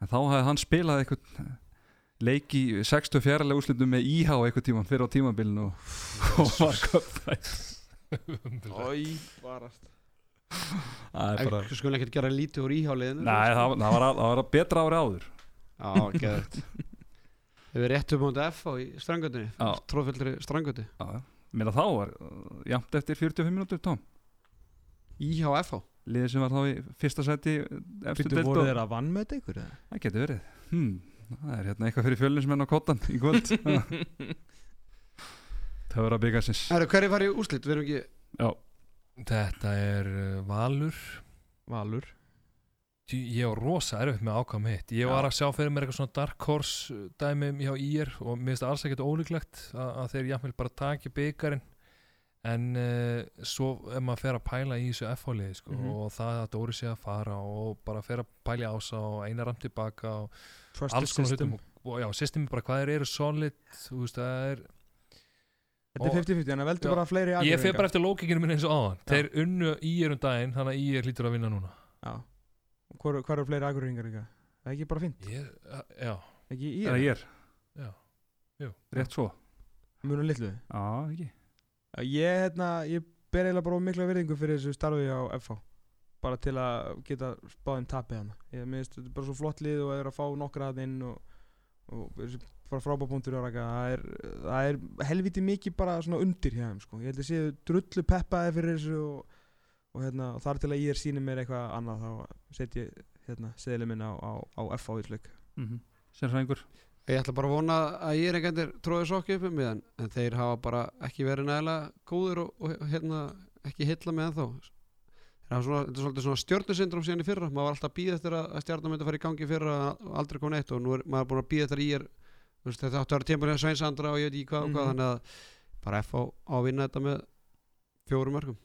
en þá hefði hann spilað eitthvað leik í 64. úrslitum með íhá eitthvað tíman fyrir á tímabilinu og, og var köpðætt Ói, barast það er bara Þú skulle ekkert gera lítið úr íháliðinu Nei, það, var- það, var, það var betra ári áður. Já, geðvægt Þau verið rétt upp á F á í strangöndinni Já. Tróðfjöldri já. Mér að þá var uh, jafnt eftir 45 mínútur tóm Íhá F á liðið sem var þá í fyrsta seti deild voru og- þeir að vann með þetta ykkur eða? Það getur verið. Hmm, Það er hérna eitthvað fyrir fjölinsmenn á kottan í kvöld. Það verður að byggja sinns hverju var í úrslit? Við erum ekki Já, Þetta er uh, Valur. Valur. Því Ég var rosa erfitt með ákvæm hitt. Ég var að sjá fyrir mér eitthvað svona Dark Horse dæmi hjá IR og mér finnst það alls ekkert ólíklegt að, að þeir jafnvel bara taki byggarinn en uh, svo ef maður fer að pæla í þessu F-hólið sko, Mhm. og það að Dóri sé að fara og bara fer að pæla ása og eina ramt tilbaka og Trusted alls konar system. hlutum og, og já, systemi bara hvað þeir eru solid þú veist það er Þetta er 50-50, en það veldur Já. bara fleiri ég fer Akureyringar. bara eftir lókikinu minn eins og áðan Já. þeir unnu IR um daginn þannig að IR lítur að vinna núna Já Hvað eru fleiri akureyringar líka? Það er ekki bara fint ég, já, Ekki í það er já, jú rétt svo Mjög litlu Já, ekki Ég, hérna, ég ber eiginlega bara mikla virðingu fyrir þessu starfi á FH bara til að geta spáðum tapið hana ég minnst þetta er bara svo flott lið og er að fá nokkra að inn og, og bara raka. Það er, það er helviti mikið bara svona undir hjá þeim sko. ég held að séu drullu peppaði fyrir þessu og, og, hérna, og þar til að ég er sýnir mér eitthvað annað þá set ég hérna, seðlið minn á, á, á FH ísleik mm -hmm. Sérfræðingur Ég ætla bara að vona að ég er einhvern tróðið sokki upp um mig en, en þeir hafa bara ekki verið nægilega góður og, og hérna, ekki hitla með hafa svona, þetta er svolítið svona stjörnusyndrom síðan í fyrra maður var alltaf að býða eftir að, að stjarnar myndi að fara í gangi í fyrra og aldrei kom neitt og nú er maður búin að býða eftir að ég er veist, þetta áttu að vera tímpar hjá Sveinsandra og ég veit ekki hvað og hvað Mhm. þannig að bara F á að vinna þetta með fjórum mörgum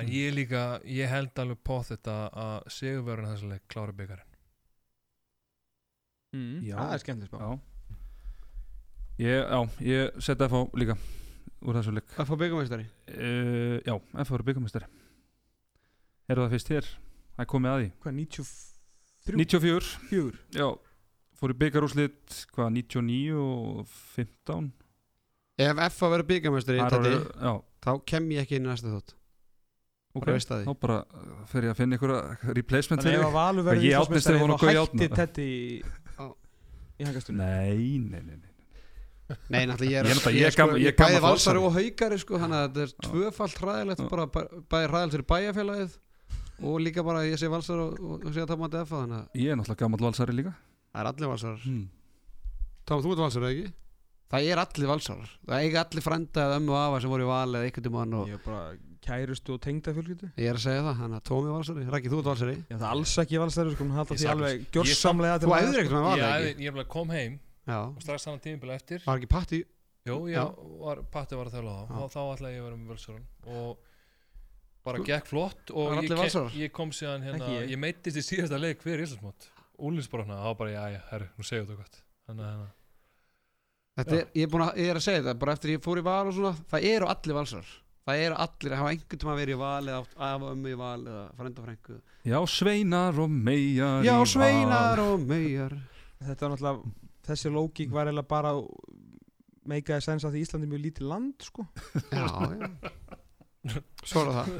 En ég líka, ég held alveg på þetta að sigurverðin þessar leik klára byggarinn. Mm. Já. það er skemmtilegt spá Já. Ég, já, ég setja F á líka úr þessu leik. F á byggamestari uh, Já, F á eru byggamestari Eru það fyrst hér? Það er komið að því. Hvað, 93? 94 94 Já, fór í byggarúslit hvað, 99 og 15 Ef F á verið byggamestari Það eru- Já, þá kem ég ekki inn í næsta þótt ok bara veist að Þá bara fer ég að finna ykkur replacement Þannig að verður ég átnist þegar að gauja hætti átna? Teddy í, Já. Í hangastunni Nei, nei, nei, nei Nei, náttúrulega ég er, Ég er náttúrulega- ég er sko, gamall- ég er ég bæði gamall valsari valsari. og haugari sko, þannig að þetta er tvöfalt hræðilegt Já. bara bæ- bæði hræðilegt fyrir bæjarfélagið og líka bara að ég sé valsari og, og, sé að tapma DF þannig að Ég er náttúrulega gammal valsari líka það er allir valsarar hmm. Tóma, þú ert valsari, ekki? Það er allir valsarar Það eiga allir frenda eða ömmu og afa sem voru í val eða einhvern tímann og Ég er bara kærustu og tengda fjölskyldu. Ég er að segja það, þannig að Tómi er valsari. Rækki, þú ert valsari. Já, það er alls ekki valstæður sko, hann halda Ég því alveg ég gjörsamlega Þú æfðir ekkert með Ég, val, eða ég, ég bara kom heim Já, og strax þannig tímabili eftir. var ekki patti Jú, Já. ég var, Patti var að þjála Já. þá og þá ætlaði ég að vera með völsarun og bara gekk flott og ég, allir ke- Valsarar? ég kom síðan hérna, Ekki ég. ég meittist í síðasta leik fyrir Íslandsmót. Úlins bara hérna, þá bara, já, já, herri, nú segju þetta gott að hérna Þetta er, ég, er að, ég er að segja þetta, bara eftir ég fór í val og svona Það eru allir valsarar Það eru allir, það hafa einhvern tímann verið í val eða afa ömmu í val eða frenda frængu Já, sveinar og megar Já, sveinar og maujar Þetta var náttúrulega, þessi lógík var eiginlega bara meikaði að því Íslandi er mjög lítið land sko. Já, já. Svo er það.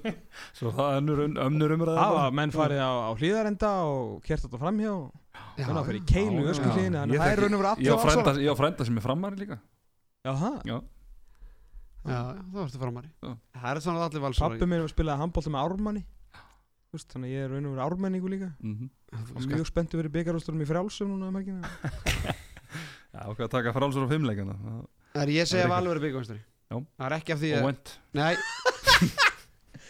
Svo það er önnur, önnur umræða. Það var menn farið á, á hlýðarenda og kert þetta framhjá Já, Menn að fyrir keilu já, ösku já. hlýðina Þannig Ég að það er þekki- raun og verið Ég á allir frænda, valsarar ég á frænda sem er framari líka. Já, það Já, það varstu framari Já. Það er svona allir valsarar Pappi minn spilaði handbólta með Ármanni. Þú veist, Þannig að ég er raun og verið ármenningu líka. Mm Og mjög spenntu verið byggarústunum í frjálsum núna um Já, okkar að taka frálsur á fimmleikana. Það er ég segja Það er valveri byggumstari Já. Það er ekki af því að Nei,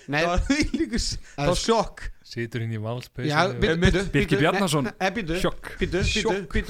Það var því líkus Það var sjokk. Situr inn í valspeysu býtu Birki Bjarnason. Nei, býtu, Sjokk. Býtu,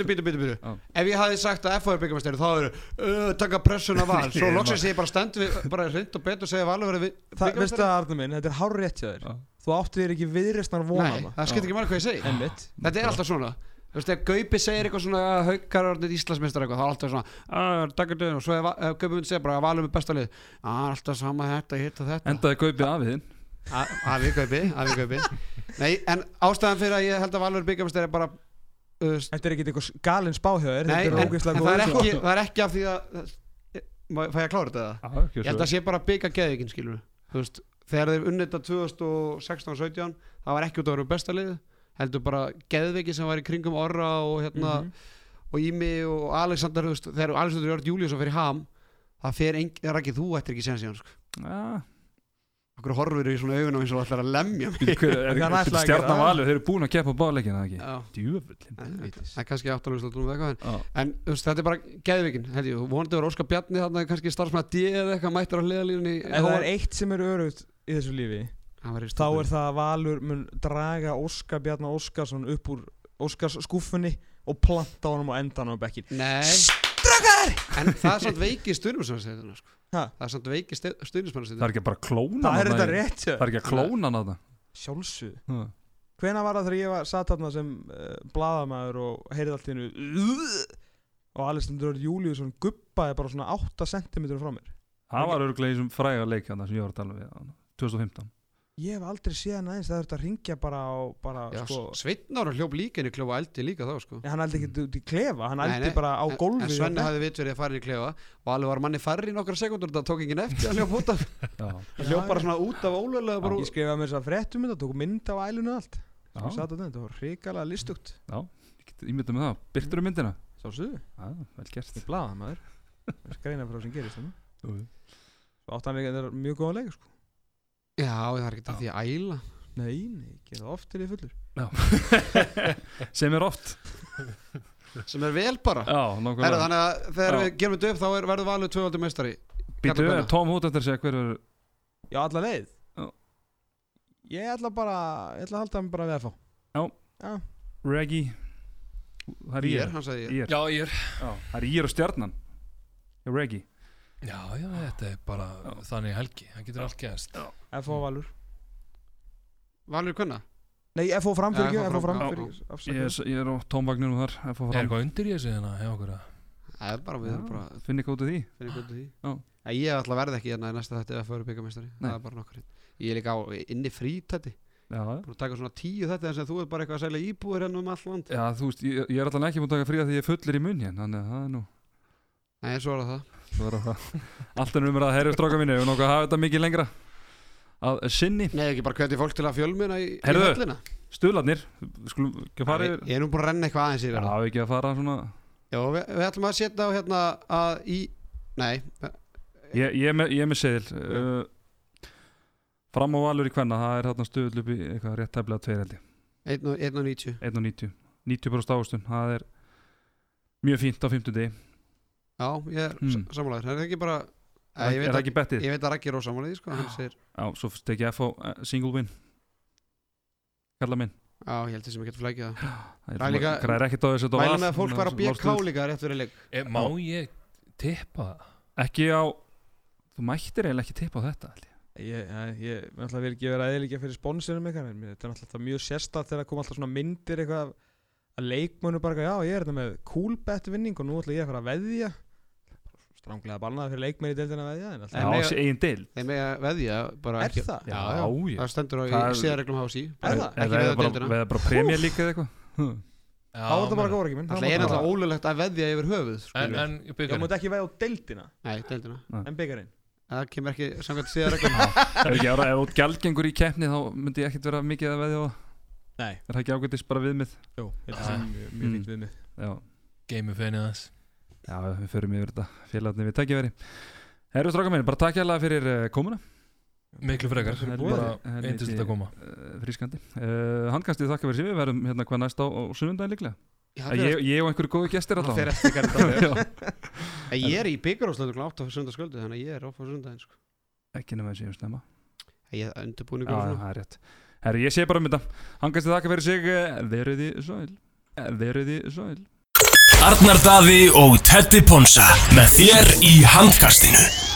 býtu, býtu, Ef ég hafði sagt að FH er byggjumestari þá eru uh, taka pressuna val. Svo loksins ég bara stend við bara hreint og betur segja valur verið Það, veistu það, Arnur minn, þetta er hár rétt hjá þér. Þú áttu þér ekki viðreistnar vona Nei, það skiptir ekki marg hvað ég segi. Einmitt. Þetta er alltaf svona Þú veist, ef Gaupi segir eitthvað svona að Haukar er orðið Íslandsmeistar eitthvað, þá er alltaf svona að takk og svo ef ef Gaupi myndi segja bara að valum er besta lið. Að alltaf sama þetta, hitta þetta. Endaði kaupið af þinn? A- Afi Gaupi, afi Gaupi. Nei, en ástæðan fyrir að ég held að valur byggjumestari er bara uh, Þetta er ekki eitthvað galinn spá hjá þér Nei, Þetta en, er en það, er ekki, það er ekki af því að Fæ ég að klára þetta eða? Ég held að sé bara byggja geðvikinn skilur þegar þeir unnita 2016-17 það var ekki út að vera besta lið heldur bara geðviki sem var í kringum Orra og hérna Mhm. og Ími og Alexander veist, þegar Alexander Jörg Júliusson fyrir ham það fer engin, er ekki þú ættir ekki séðan síðan sko. Já okkur horfur í svona augunum eins og ætlar að lemja mig? Býtu, hver- er- Hann er- ætlaði að Stjarnan gera það. valur, þeir eru búin að keppa á báleikina ekki? Djúvöldin en- það er kannski eitthvað en, en veist, þetta er bara geðvikin held ég, vonandi var Óskar Bjarni þarna kannski starfsmæð D eða eitthvað mættur á hliðalínunni Ef það er eitt sem er örugt í þessu lífi þá er það að Valur mun draga Óskar Bjarnar Óskarsson upp úr Óskars skúfunni og planta honum á endan á bekkin Nei. Strákar! En það er samt veiki stundismannsæðina sko. Ha? Það er samt veiki Það stundismannsæðina er ekki bara að klóna Það er þetta rétt Það er ekki að klóna hana Sjálfsög það Hvena var það þegar ég var satt þarna sem uh, bladamæður og heyrði allt í hennu og Alexander Júliusson guppaði bara svona 8 cm frá mér. Það var örglega í þessum fræga leik hana sem ég var að tala við hana, 2015 Ég hef aldrei séð hann aðeins það þurft að ringja bara á bara, Já, sko, Sveitnára inn í kljófa eldi líka þá sko. Hann eldi ekki út í klefa, hann eldi bara á En- gólfið En Svenni hérna. hafði vitverið að fara í klefa. Og alveg var manni færri í nokkra sekundur það tók enginn eftir að hljópa út af Já, Það hljóp bara svona út af ólega bara Ég skrifaði mér þess að fréttum þetta, tók mynd á ælunu allt. Svo þetta var hrikalega listugt. Ég ímyndað með það. Byrtur um myndina? Já, vel gert Já, það er ekki það því að æla. Nei, nei, ég gera oft til ég fullur. Sem er oft. Sem er vel bara. Já, Herra, nákvæmlega Þannig að þegar Já. við gerum þetta upp þá er, verður valið tvövaldur meistari. Býtu, Kalla er Tom Hood eftir að segja hver er Já, alla leið. Já. Ég ætla bara, ég ætla að halda mig bara við að fá Reggie. Það er Ég ég er, hann sagði ég. Ír. Já, ég er. Það er ég og stjarnan. Reggie Já, já, þetta er bara þannig helgi Það getur allt gæst FH Valur. Valur kunna Nei, FH fram fyrir Já, ekki, FH FH fram fram, fyrir ég, er- ég er á tómvagninu þar F.O. Er fram eitthvað undir í þessu hérna hjá okkur að Það er bara, við erum bara Finn ekki út af því? Finna ykkur út af því. Já. Ég ætla að verða ekki hérna í næsta þetta ef að fyrir byggamestari Nei. Það er bara nokkur Ég er líka á inni frítætti Já, Búin að taka svona tíu þetta En þú er bara eitthvað að selja íbúður hérna um all land. Já þú veist, ég, ég er alltaf ekki múin að taka frí að því ég er fullir í munn hérna Þannig að það er nú Nei, svo er það. Það Svo það. Allt er umræða að herru stráka mínu Við nokkuð að hafa þetta mikið lengra? Að sinni? Nei, ekki bara hvetja fólk til að fjölmina í, Heyrðu. höllina. Stuðlarnir Skulum ekki að fara yfir ég er nú búin að renna eitthvað aðeins yfir það ekki að fara svona Já, við, við ætlum að setja á hérna að í Nei, Ég, ég, er með, ég er með seðil uh, Fram á valur í kvenna Það er þarna stuðl upp í eitthvað rétt tæflega tveir held ég. 1.90 1.90 90% ávistun Það er mjög fínt á 50 degi Já, ég er mm. sammálaður Það er ekki bara Æ, ég, veit að, ekki bettið? ég veit að Raggi er ósammálaði sko, Hann segir Já, svo stekja F á uh, single win Kalla minn Já, ég held ekki að flækja það Það Það er ekkert á þessu þetta Mælum með að fólk var að valstuðull. líka rétt fyrir leik e, Má ég tippa það? Ekki á Þú mættir eiginlega ekki tippa á þetta ég. Ég, ég, ég ég ætla að vera ekki vera eðilega fyrir sponsorum ykkar en þetta er alltaf mjög sérstætt þegar kom alltaf svona myndir eitthvað af- að leikmönu bara eitthvað, já ég er þetta með cool bet vinning og nú ætla ég að fara að veðja stránglega bannað fyrir leikmenn í deildina að veðja en alltaf Já, En þessi eigin deil Þeim með að veðja bara Er ekki það? Já, Já, já, það stendur á Það í. Er- síðarreglum HSI Er það? Ekki Eða veða deildina veða bara premjör líka eða eitthvað. Já, þá er þetta bara menn- góður ekki minn Það er náttúrulega ólulegt að veðja yfir höfuð En, skilur. en ég byggarinn múti ekki veðja á deildina. Nei, deildina. En byggarinn Það kemur ekki samkvæmt síðarreglum Ef ekki ára, ef út gjaldgengur í keppni þá myndi ég ekkert vera mikið að veðja á það Nei, Er það ekki ágættis bara viðmið? jú, það er mjög, mjög Mm. fínt við mig Já, Gameu fennið þess já við förum yfir þetta félagarnir við tækja veri Herru stráka minni, bara takk hérlega fyrir uh, komuna. Miklu frekar. Bara eindislegt að koma. uh, Frískandi. Uh, Handkastið þakka fyrir sig, við verðum hérna hvað næst á, á sunnundaginn líklega. Já, ég, ég og einhverju góðu gestir Það alltaf er Ég er í kl. 8 á sundarsköldu Þannig að ég er off á sundaginn sko. Ekki nema þessi um stemma ég Já, undirbúningur og já, svona það er rétt. Herri, ég sé bara um þetta. Hann kannski þakka fyrir sig eh, Verið Eh, þið sæl Arnar Daði og Teddy Ponsa með þér í handkastinu